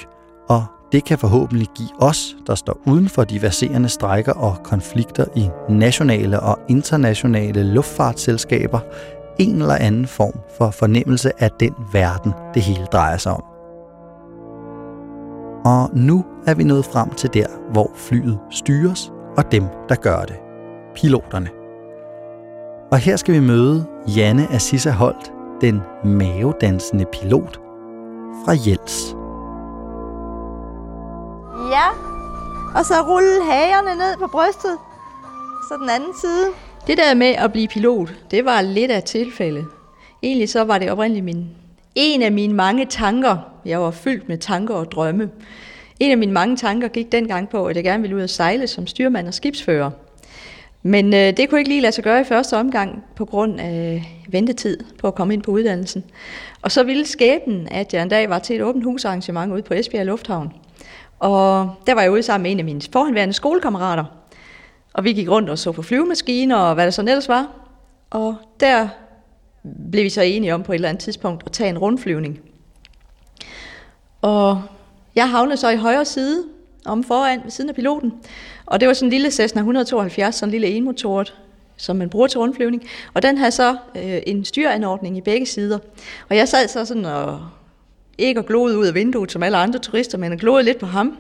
Speaker 4: og det kan forhåbentlig give os, der står uden for de verserende strækker og konflikter i nationale og internationale luftfartsselskaber, en eller anden form for fornemmelse af den verden, det hele drejer sig om. Og nu er vi nået frem til der, hvor flyet styres, og dem, der gør det. Piloterne. Og her skal vi møde Janne Assisa Holt, den mavedansende pilot fra Jels.
Speaker 26: Ja, og så rulle hagerne ned på brystet. Så den anden side.
Speaker 27: Det der med at blive pilot, det var lidt af tilfælde. Egentlig så var det oprindeligt min
Speaker 26: en af mine mange tanker, jeg var fyldt med tanker og drømme, en af mine mange tanker gik dengang på, at jeg gerne ville ud og sejle som styrmand og skibsfører. Men øh, det kunne ikke lige lade sig gøre i første omgang på grund af ventetid på at komme ind på uddannelsen. Og så ville skæbnen, at jeg en dag var til et åbent husarrangement ude på Esbjerg Lufthavn. Og der var jeg ude sammen med en af mine forhenværende skolekammerater. Og vi gik rundt og så på flyvemaskiner og hvad der så ellers var. Og der blev vi så enige om på et eller andet tidspunkt at tage en rundflyvning. Og jeg havnede så i højre side, om foran, ved siden af piloten. Og det var sådan en lille Cessna 172, sådan en lille enmotoret, som man bruger til rundflyvning. Og den havde så øh, en styranordning i begge sider. Og jeg sad så sådan og ikke og gloede ud af vinduet, som alle andre turister, men jeg gloede lidt på ham.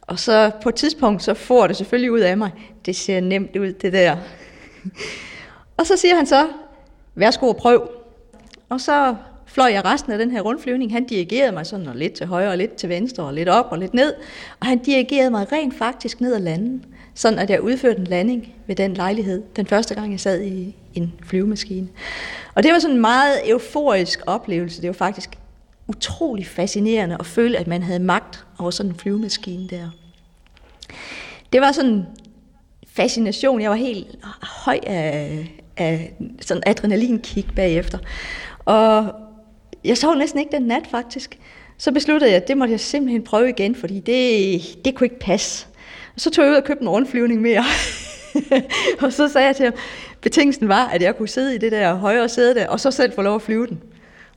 Speaker 26: Og så på et tidspunkt, så får det selvfølgelig ud af mig. Det ser nemt ud, det der. og så siger han så, værsgo og prøv. Og så fløj jeg resten af den her rundflyvning. Han dirigerede mig sådan og lidt til højre og lidt til venstre og lidt op og lidt ned. Og han dirigerede mig rent faktisk ned ad landen, sådan at jeg udførte en landing ved den lejlighed, den første gang jeg sad i en flyvemaskine. Og det var sådan en meget euforisk oplevelse. Det var faktisk utrolig fascinerende at føle, at man havde magt over sådan en flyvemaskine der. Det var sådan fascination. Jeg var helt høj af, af sådan adrenalinkick bagefter. Og jeg sov næsten ikke den nat faktisk. Så besluttede jeg, at det måtte jeg simpelthen prøve igen, fordi det, det kunne ikke passe. Og så tog jeg ud og købte en rundflyvning mere. og så sagde jeg til ham, betingelsen var, at jeg kunne sidde i det der højre sæde der, og så selv få lov at flyve den.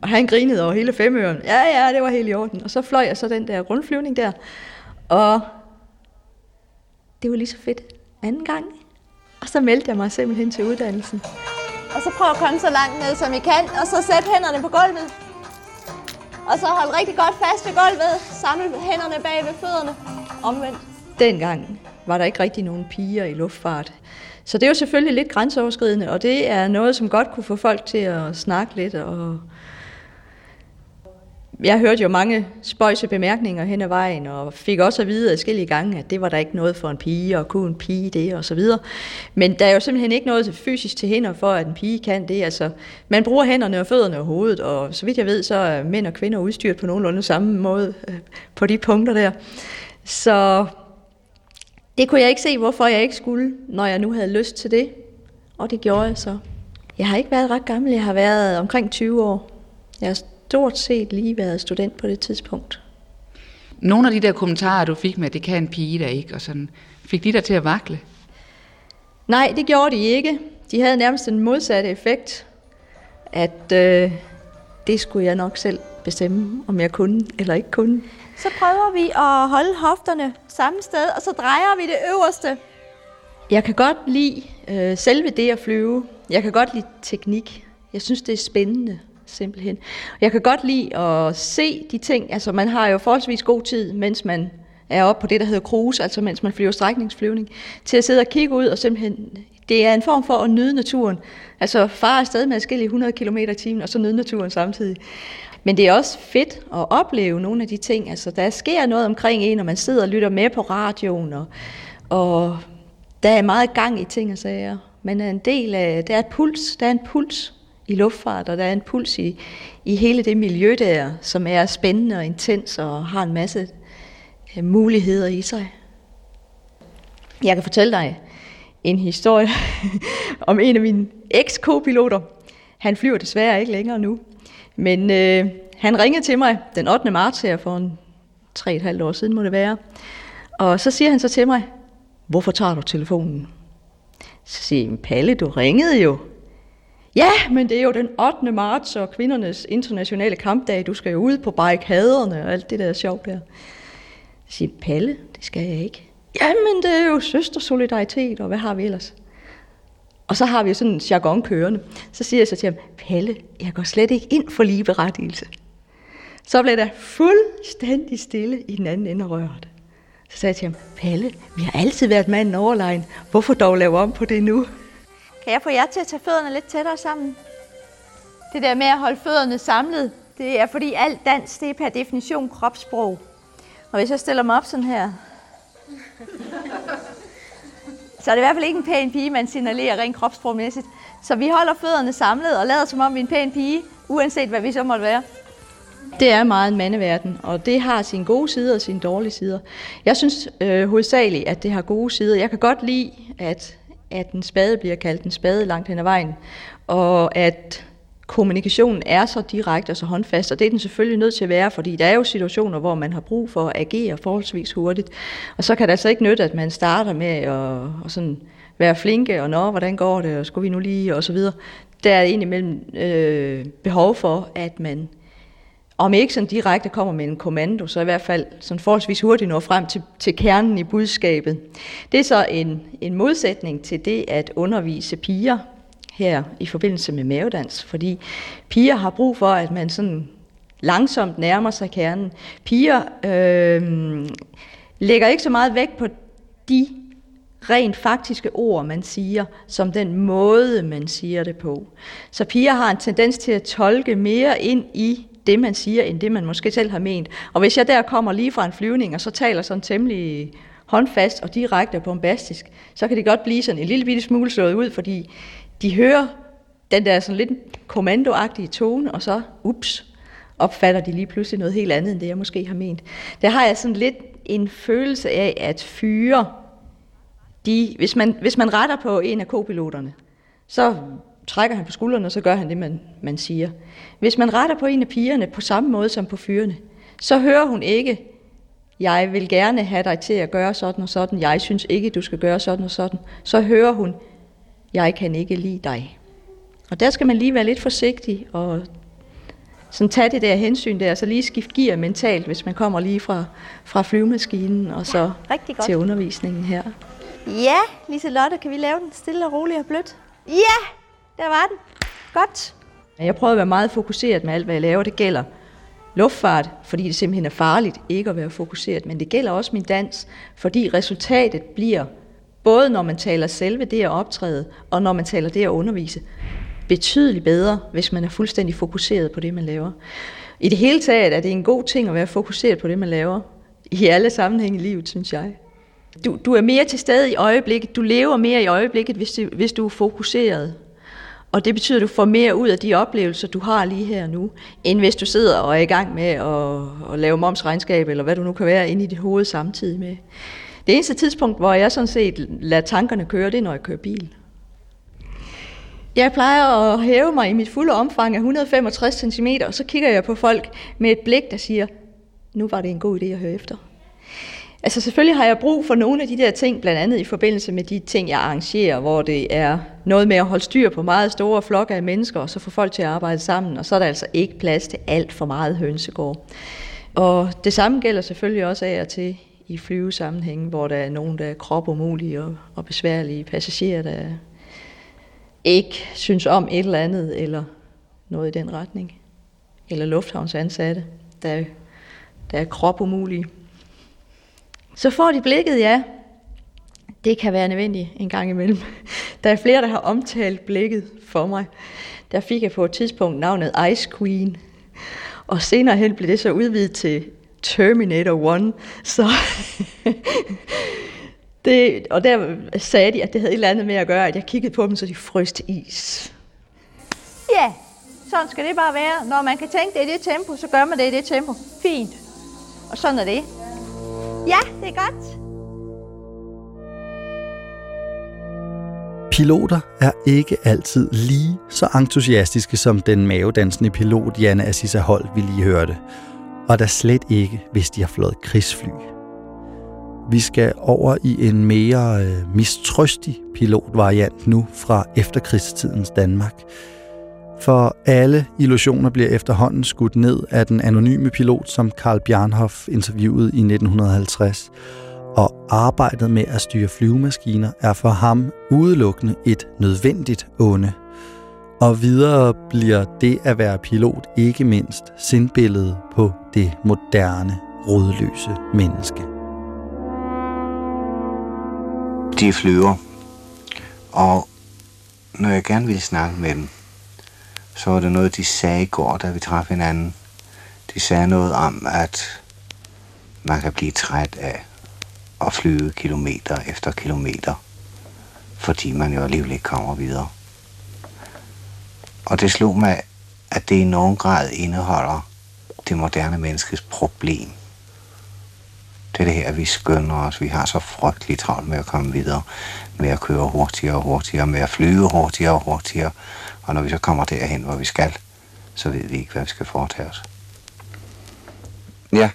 Speaker 26: Og han grinede over hele femøren. Ja, ja, det var helt i orden. Og så fløj jeg så den der rundflyvning der. Og det var lige så fedt anden gang. Og så meldte jeg mig simpelthen til uddannelsen.
Speaker 27: Og så prøv at komme så langt ned, som I kan, og så sæt hænderne på gulvet. Og så hold rigtig godt fast ved gulvet. Samle hænderne bag ved fødderne. Omvendt.
Speaker 26: Dengang var der ikke rigtig nogen piger i luftfart. Så det er jo selvfølgelig lidt grænseoverskridende, og det er noget, som godt kunne få folk til at snakke lidt og jeg hørte jo mange spøjse bemærkninger hen ad vejen, og fik også at vide adskillige gange, at det var der ikke noget for en pige, og kunne en pige det, og så videre. Men der er jo simpelthen ikke noget fysisk til hænder for, at en pige kan det. Altså, man bruger hænderne og fødderne og hovedet, og så vidt jeg ved, så er mænd og kvinder udstyret på nogenlunde samme måde øh, på de punkter der. Så det kunne jeg ikke se, hvorfor jeg ikke skulle, når jeg nu havde lyst til det. Og det gjorde jeg så. Jeg har ikke været ret gammel, jeg har været omkring 20 år. Jeg stort set lige været student på det tidspunkt.
Speaker 28: Nogle af de der kommentarer, du fik med, det kan en pige der ikke, og sådan, fik de dig til at vakle?
Speaker 26: Nej, det gjorde de ikke. De havde nærmest en modsatte effekt, at øh, det skulle jeg nok selv bestemme, om jeg kunne eller ikke kunne.
Speaker 27: Så prøver vi at holde hofterne samme sted, og så drejer vi det øverste.
Speaker 26: Jeg kan godt lide øh, selve det at flyve. Jeg kan godt lide teknik. Jeg synes, det er spændende simpelthen. Jeg kan godt lide at se de ting, altså man har jo forholdsvis god tid, mens man er oppe på det, der hedder cruise, altså mens man flyver strækningsflyvning, til at sidde og kigge ud og simpelthen, det er en form for at nyde naturen. Altså fare afsted med forskellige 100 km i timen, og så nyde naturen samtidig. Men det er også fedt at opleve nogle af de ting. Altså, der sker noget omkring en, når man sidder og lytter med på radioen, og, og der er meget gang i ting og sager. Man er en del af, der er et puls, der er en puls i luftfart, og der er en puls i, i hele det miljø der, som er spændende og intens og har en masse øh, muligheder i sig. Jeg kan fortælle dig en historie om en af mine eks-co-piloter. Han flyver desværre ikke længere nu, men øh, han ringede til mig den 8. marts her for en 3,5 år siden må det være. Og så siger han så til mig, hvorfor tager du telefonen? Så siger jeg, Palle, du ringede jo. Ja, men det er jo den 8. marts og kvindernes internationale kampdag. Du skal jo ud på barrikaderne og alt det der sjov der. Jeg siger, Palle, det skal jeg ikke. Jamen, det er jo søstersolidaritet, og hvad har vi ellers? Og så har vi jo sådan en jargon kørende. Så siger jeg så til ham, Palle, jeg går slet ikke ind for ligeberettigelse. Så blev der fuldstændig stille i den anden ende af røret. Så sagde jeg til ham, Palle, vi har altid været manden overlegen. Hvorfor dog lave om på det nu?
Speaker 27: Kan jeg få jer til at tage fødderne lidt tættere sammen? Det der med at holde fødderne samlet, det er fordi alt dans, det er per definition kropssprog. Og hvis jeg stiller mig op sådan her, så er det i hvert fald ikke en pæn pige, man signalerer rent kropssprogmæssigt. Så vi holder fødderne samlet og lader som om vi er en pæn pige, uanset hvad vi så måtte være.
Speaker 26: Det er meget en mandeverden, og det har sine gode sider og sine dårlige sider. Jeg synes øh, hovedsageligt, at det har gode sider. Jeg kan godt lide, at, at en spade bliver kaldt en spade langt hen ad vejen, og at kommunikationen er så direkte og så håndfast, og det er den selvfølgelig nødt til at være, fordi der er jo situationer, hvor man har brug for at agere forholdsvis hurtigt, og så kan det altså ikke nytte, at man starter med at, og sådan være flinke, og nå, hvordan går det, og skulle vi nu lige, og så videre. Der er indimellem øh, behov for, at man om ikke sådan direkte kommer med en kommando, så i hvert fald sådan forholdsvis hurtigt når frem til, til kernen i budskabet. Det er så en, en modsætning til det at undervise piger her i forbindelse med mavedans, fordi piger har brug for, at man sådan langsomt nærmer sig kernen. Piger øh, lægger ikke så meget vægt på de rent faktiske ord, man siger, som den måde, man siger det på. Så piger har en tendens til at tolke mere ind i det, man siger, end det, man måske selv har ment. Og hvis jeg der kommer lige fra en flyvning, og så taler sådan temmelig håndfast og direkte og bombastisk, så kan det godt blive sådan en lille bitte smule slået ud, fordi de hører den der sådan lidt kommandoagtige tone, og så, ups, opfatter de lige pludselig noget helt andet, end det jeg måske har ment. Der har jeg sådan lidt en følelse af, at fyre, de, hvis, man, hvis man retter på en af kopiloterne, så trækker han på skuldrene, og så gør han det, man, man siger. Hvis man retter på en af pigerne på samme måde som på fyrene, så hører hun ikke, jeg vil gerne have dig til at gøre sådan og sådan, jeg synes ikke, du skal gøre sådan og sådan. Så hører hun, jeg kan ikke lide dig. Og der skal man lige være lidt forsigtig og sådan tage det der hensyn der, så lige skifte gear mentalt, hvis man kommer lige fra, fra flyvemaskinen og så
Speaker 27: ja,
Speaker 26: til undervisningen her.
Speaker 27: Ja, Lise Lotte, kan vi lave den stille og roligt og blødt? Ja, der var den. Godt.
Speaker 26: Jeg prøver at være meget fokuseret med alt, hvad jeg laver. Det gælder luftfart, fordi det simpelthen er farligt ikke at være fokuseret, men det gælder også min dans, fordi resultatet bliver, både når man taler selve det at optræde, og når man taler det at undervise, betydeligt bedre, hvis man er fuldstændig fokuseret på det, man laver. I det hele taget er det en god ting at være fokuseret på det, man laver. I alle sammenhænge i livet, synes jeg. Du, du er mere til stede i øjeblikket, du lever mere i øjeblikket, hvis du, hvis du er fokuseret. Og det betyder, at du får mere ud af de oplevelser, du har lige her nu, end hvis du sidder og er i gang med at, at lave momsregnskab, eller hvad du nu kan være inde i dit hoved samtidig med. Det eneste tidspunkt, hvor jeg sådan set lader tankerne køre, det er, når jeg kører bil. Jeg plejer at hæve mig i mit fulde omfang af 165 cm, og så kigger jeg på folk med et blik, der siger, nu var det en god idé at høre efter. Altså selvfølgelig har jeg brug for nogle af de der ting, blandt andet i forbindelse med de ting, jeg arrangerer, hvor det er noget med at holde styr på meget store flokke af mennesker, og så få folk til at arbejde sammen, og så er der altså ikke plads til alt for meget hønsegård. Og det samme gælder selvfølgelig også af og til i flyvesammenhænge, hvor der er nogen, der er kropumulige og, og besværlige passagerer, der ikke synes om et eller andet, eller noget i den retning. Eller lufthavnsansatte, der, der er kropumulige. Så får de blikket, ja. Det kan være nødvendigt en gang imellem. Der er flere, der har omtalt blikket for mig. Der fik jeg på et tidspunkt navnet Ice Queen. Og senere hen blev det så udvidet til Terminator 1. Så det, og der sagde de, at det havde et eller andet med at gøre, at jeg kiggede på dem, så de frøs til is.
Speaker 27: Ja, sådan skal det bare være. Når man kan tænke det i det tempo, så gør man det i det tempo. Fint. Og sådan er det. Ja, det er godt.
Speaker 4: Piloter er ikke altid lige så entusiastiske som den mavedansende pilot Janne Assisa Holt, vi lige hørte. Og der slet ikke, hvis de har flået krigsfly. Vi skal over i en mere øh, mistrøstig pilotvariant nu fra efterkrigstidens Danmark. For alle illusioner bliver efterhånden skudt ned af den anonyme pilot, som Karl Bjarnhoff interviewede i 1950. Og arbejdet med at styre flyvemaskiner er for ham udelukkende et nødvendigt onde. Og videre bliver det at være pilot ikke mindst sindbilledet på det moderne, rodløse menneske.
Speaker 29: De flyver, og når jeg gerne vil snakke med dem, så var det noget, de sagde i går, da vi traf hinanden. De sagde noget om, at man kan blive træt af at flyve kilometer efter kilometer, fordi man jo alligevel ikke kommer videre. Og det slog mig, at det i nogen grad indeholder det moderne menneskes problem. Det er det her, vi skynder os. Vi har så frygteligt travlt med at komme videre, med at køre hurtigere og hurtigere, med at flyve hurtigere og hurtigere. Og når vi så kommer derhen, hvor vi skal, så ved vi ikke, hvad vi skal foretage os.
Speaker 30: Ja.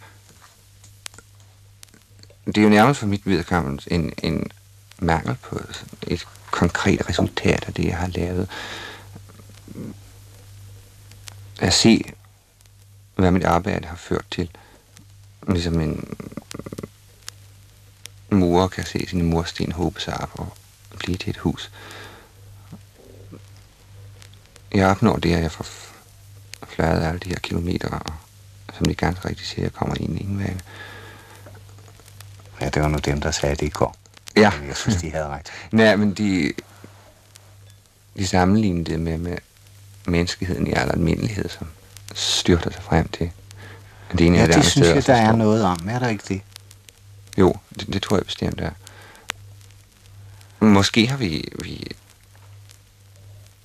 Speaker 30: Det er jo nærmest for mit vedkommende en, en mangel på et konkret resultat af det, jeg har lavet. At se, hvad mit arbejde har ført til. Ligesom en mor kan se sine mursten håbe sig op og blive til et hus. Jeg opnår det, at jeg får fløjet alle de her kilometer, og som de ganske rigtigt siger, jeg kommer ind i ingen.
Speaker 29: Ja, det var nu dem, der sagde det i går.
Speaker 30: Ja.
Speaker 29: Jeg synes, de havde ret.
Speaker 30: Nej, men de, de sammenlignede det med, med menneskeheden i al almindelighed, som styrter sig frem til. Det ene
Speaker 29: Ja,
Speaker 30: det,
Speaker 29: det synes jeg, der er noget om. Er der ikke det?
Speaker 30: Jo, det, det tror jeg bestemt er. Måske har vi, vi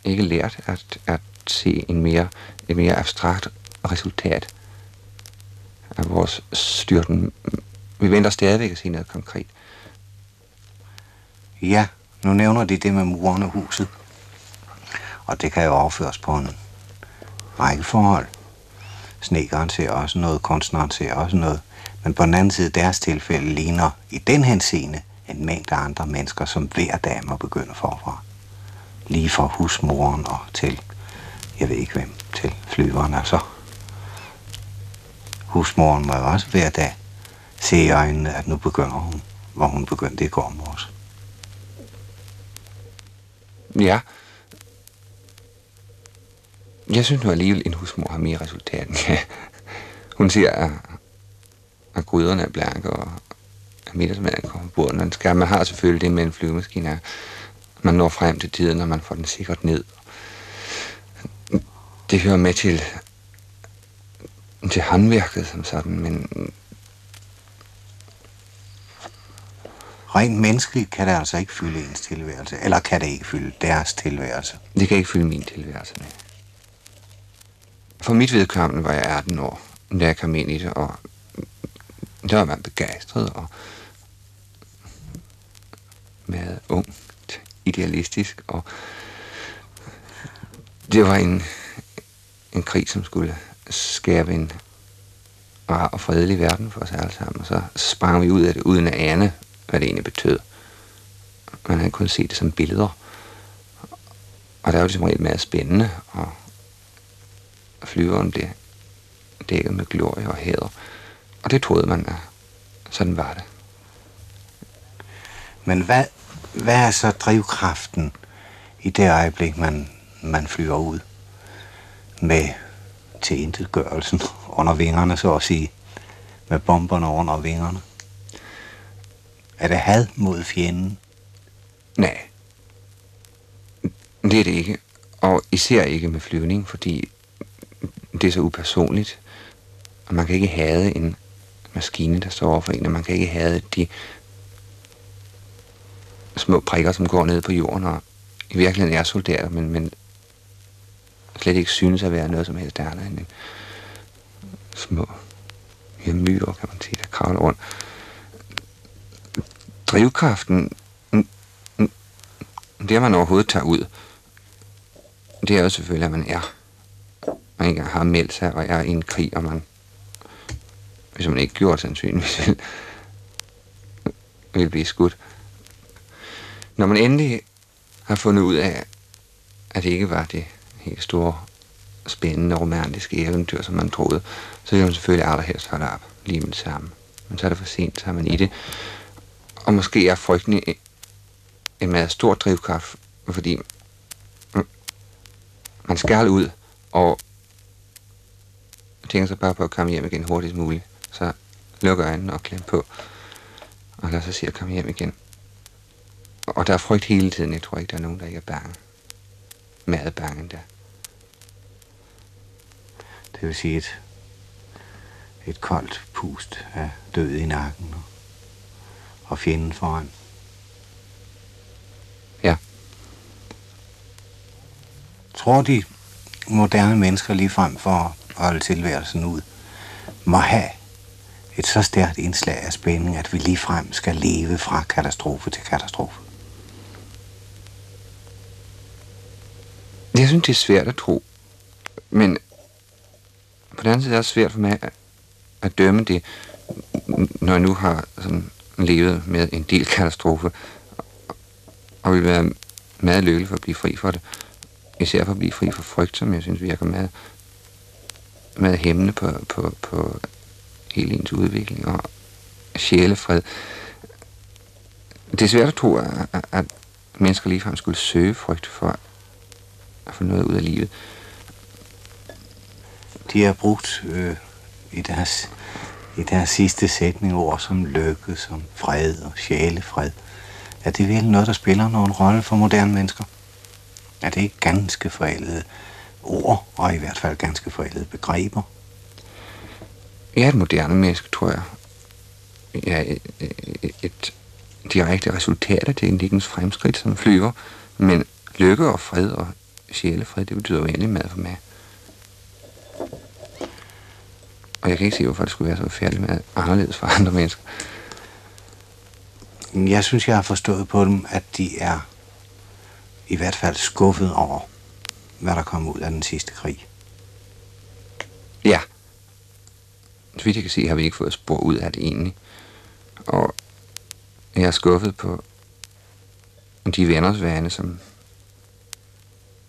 Speaker 30: ikke lært at, at se en mere, et mere abstrakt resultat af vores styrten. Vi venter stadigvæk at se noget konkret.
Speaker 29: Ja, nu nævner de det med muren og huset. Og det kan jo overføres på en række forhold. Snekeren ser også noget, kunstneren ser også noget. Men på den anden side, deres tilfælde ligner i den henseende en mængde andre mennesker, som hver dag må begynde forfra. Lige fra husmoren og til, jeg ved ikke hvem, til flyveren så. Husmoren må jo også hver dag se i øjnene, at nu begynder hun, hvor hun begyndte i går morges.
Speaker 30: Ja. Jeg synes nu alligevel, en husmor har mere resultat. end. Hun siger, at, at gryderne er blanke, og at middagsmaden kommer på bordet, når den skal. Man har selvfølgelig det med en flyvemaskine, man når frem til tiden, når man får den sikkert ned. Det hører med til, til håndværket som sådan, men
Speaker 29: Rent menneskeligt kan det altså ikke fylde ens tilværelse, eller kan det ikke fylde deres tilværelse.
Speaker 30: Det kan ikke fylde min tilværelse med. For mit vedkommende var jeg 18 år, da jeg kom ind i det, og der var man begejstret og meget ung, idealistisk, og det var en, en krig, som skulle skabe en rar og fredelig verden for os alle sammen, og så sprang vi ud af det, uden at ane, hvad det egentlig betød. Man havde kun set det som billeder, og der var det som regel meget spændende, og flyveren blev dækket med glorie og hæder. Og det troede man, at sådan var det.
Speaker 29: Men hvad, hvad er så drivkraften i det øjeblik, man, man flyver ud med tilintetgørelsen under vingerne, så at sige, med bomberne under vingerne? Er det had mod fjenden?
Speaker 30: Nej. Det er det ikke. Og især ikke med flyvning, fordi det er så upersonligt. Og man kan ikke have en maskine, der står over for en, og man kan ikke have de små prikker, som går ned på jorden, og i virkeligheden er soldater, men, men slet ikke synes at være noget som helst andet end en små ja, myrer, kan man sige, der kravler rundt. Drivkraften, det man overhovedet tager ud, det er jo selvfølgelig, at man er. Man ikke har meldt sig og er i en krig, og man, hvis man ikke gjorde sandsynligvis, vil, vil blive skudt. Når man endelig har fundet ud af, at det ikke var det helt store, spændende, romantiske eventyr, som man troede, så vil man selvfølgelig allerhelst holde op lige med det samme. Men så er det for sent, så er man i det. Og måske er frygten en- meget stor drivkraft, fordi man skal ud og tænker sig bare på at komme hjem igen hurtigst muligt. Så lukker øjnene og klem på, og lad sig se at komme hjem igen. Og der er frygt hele tiden. Jeg tror ikke, der er nogen, der ikke er bange. Meget bange endda.
Speaker 29: Det vil sige et, et koldt pust af død i nakken og, og fjenden foran.
Speaker 30: Ja.
Speaker 29: Tror de moderne mennesker lige frem for at holde tilværelsen ud, må have et så stærkt indslag af spænding, at vi lige frem skal leve fra katastrofe til katastrofe?
Speaker 30: Jeg synes, det er svært at tro. Men på den anden side er det også svært for mig at, at dømme det, når jeg nu har sådan levet med en del katastrofe, og vil være meget lykkelig for at blive fri for det. Især for at blive fri for frygt, som jeg synes virker meget, meget hæmmende på, på, på hele ens udvikling og sjælefred. Det er svært at tro, at, at mennesker ligefrem skulle søge frygt for at få noget ud af livet.
Speaker 29: De har brugt øh, i, deres, i deres sidste sætning ord som lykke, som fred og sjælefred. Er det vel noget, der spiller nogen rolle for moderne mennesker? Er det ikke ganske forældede ord, og i hvert fald ganske forældede begreber?
Speaker 30: Jeg er et moderne menneske, tror jeg. Er et, et, et direkte resultat af teknikkens fremskridt som flyver, men lykke og fred og sjælefred, det betyder uendelig meget for mig. Og jeg kan ikke se, hvorfor det skulle være så færdigt med anderledes for andre mennesker.
Speaker 29: Jeg synes, jeg har forstået på dem, at de er i hvert fald skuffet over, hvad der kom ud af den sidste krig.
Speaker 30: Ja. Så vidt jeg kan se, har vi ikke fået spor ud af det egentlig. Og jeg er skuffet på de venners vane, som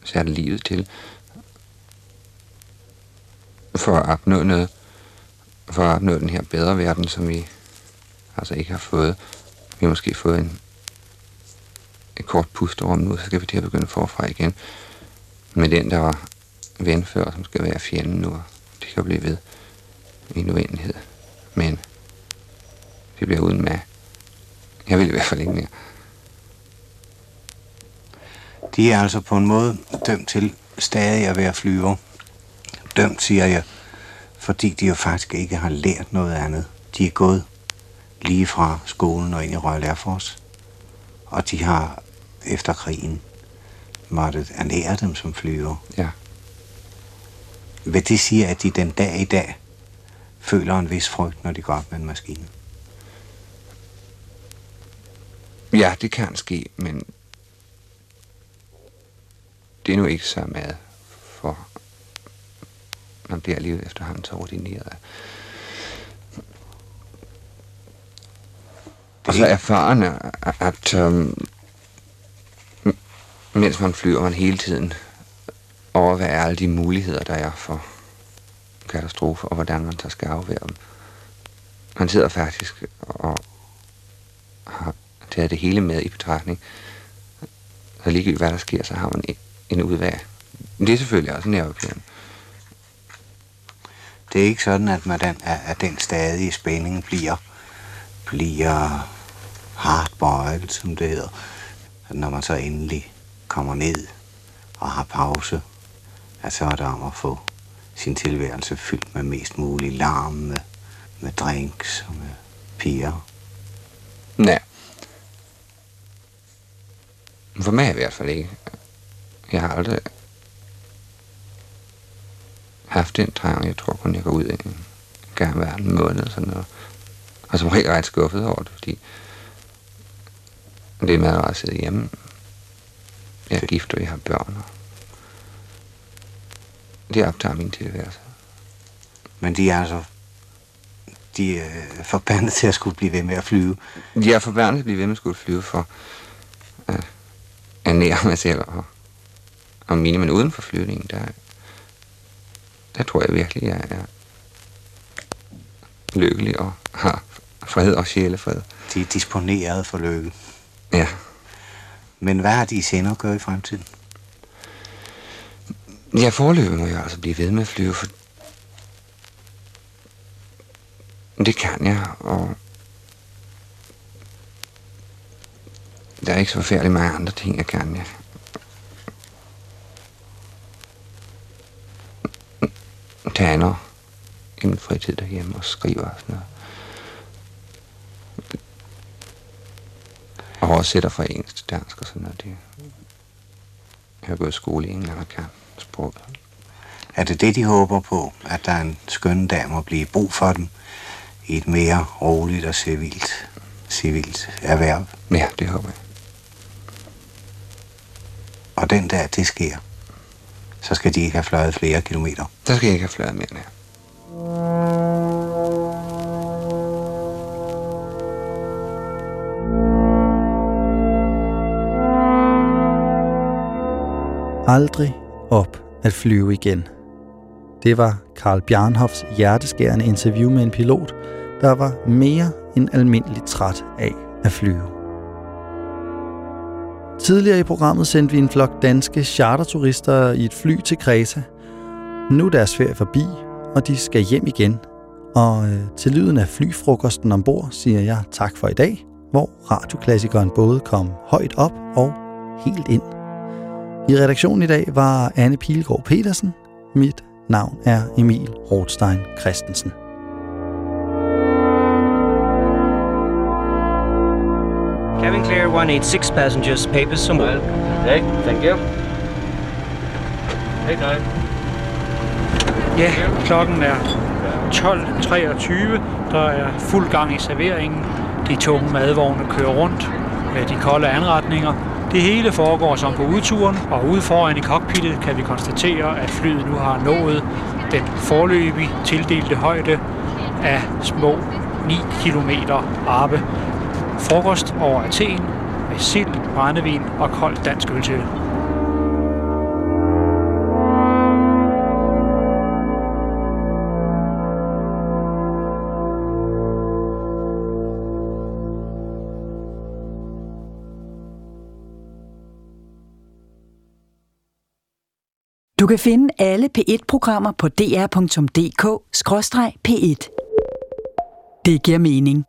Speaker 30: satte livet til for at opnå noget, for at opnå den her bedre verden, som vi altså ikke har fået. Vi har måske fået en, et kort pusterum nu, så skal vi til at begynde forfra igen. Med den, der var ven før, som skal være fjenden nu, det kan blive ved i en uendelighed. Men det bliver uden med. Jeg vil i hvert fald ikke mere.
Speaker 29: De er altså på en måde dømt til stadig at være flyver. Dømt, siger jeg, fordi de jo faktisk ikke har lært noget andet. De er gået lige fra skolen og ind i Royal Air Force. Og de har efter krigen måttet ernære dem som flyver.
Speaker 30: Ja.
Speaker 29: Vil det sige, at de den dag i dag føler en vis frygt, når de går op med en maskine?
Speaker 30: Ja, det kan ske, men det er nu ikke så meget for man bliver alligevel efterhånden så ordineret. Og så erfaren, at, at øhm, mens man flyver, man hele tiden overvejer alle de muligheder, der er for katastrofer, og hvordan man så skal afvære dem. Man sidder faktisk og har taget det hele med i betragtning. Så ligegyldigt hvad der sker, så har man en udvej. Det er selvfølgelig også nervepirrende.
Speaker 29: Det er ikke sådan, at, man den, at den stadige spænding bliver, bliver hardboiled, som det hedder. Når man så endelig kommer ned og har pause, at så er det om at få sin tilværelse fyldt med mest mulig larm, med, med drinks og med piger.
Speaker 30: Nej. For mig i hvert fald ikke. Jeg har aldrig haft den trang. Jeg tror kun, jeg går ud en gang hver en måned. Sådan noget. Og som helt ret skuffet over det, fordi det er meget rart at sidde hjemme. Jeg er gift, og jeg har børn. Og det optager min tilværelse.
Speaker 29: Men de er altså de er forbandet til at skulle blive ved med at flyve.
Speaker 30: De er forbandet til at blive ved med at skulle flyve for at ernære mig selv og, og mine, men uden for flyvningen, der, der tror jeg virkelig, jeg er lykkelig og har fred og sjælefred.
Speaker 29: De er disponeret for lykke.
Speaker 30: Ja.
Speaker 29: Men hvad har de i sinde at gøre i fremtiden?
Speaker 30: Ja, forløbet må jeg altså blive ved med at flyve, for det kan jeg, og der er ikke så forfærdeligt mange andre ting, jeg kan. Jeg tegner i min fritid derhjemme og skriver og sådan noget. Og oversætter fra engelsk til dansk og sådan noget. Det, jeg har gået i skole i England og kan sproget.
Speaker 29: Er det det, de håber på? At der en skøn dag må blive brug for dem i et mere roligt og civilt, civilt erhverv?
Speaker 30: Ja, det håber jeg.
Speaker 29: Og den der, det sker, så skal de ikke have fløjet flere kilometer.
Speaker 30: Så skal jeg ikke have fløjet mere, nej.
Speaker 4: Aldrig op at flyve igen. Det var Karl Bjarnhoffs hjerteskærende interview med en pilot, der var mere end almindeligt træt af at flyve. Tidligere i programmet sendte vi en flok danske charterturister i et fly til Kreta. Nu er deres ferie forbi, og de skal hjem igen. Og øh, til lyden af flyfrokosten ombord siger jeg tak for i dag, hvor radioklassikeren både kom højt op og helt ind. I redaktionen i dag var Anne Pilgaard Petersen. Mit navn er Emil Rothstein Christensen.
Speaker 31: Cabin clear 186 passengers, papers board.
Speaker 21: Okay, thank you. Hey, guys.
Speaker 5: Ja, klokken er 12.23. Der er fuld gang i serveringen. De tunge madvogne kører rundt med de kolde anretninger. Det hele foregår som på udturen, og ude foran i cockpittet kan vi konstatere, at flyet nu har nået den forløbig tildelte højde af små 9 km arbe. Frokost over Athen med sild, brændevin og kold dansk øl til.
Speaker 32: Du kan finde alle P1-programmer på dr.dk-p1. Det giver mening.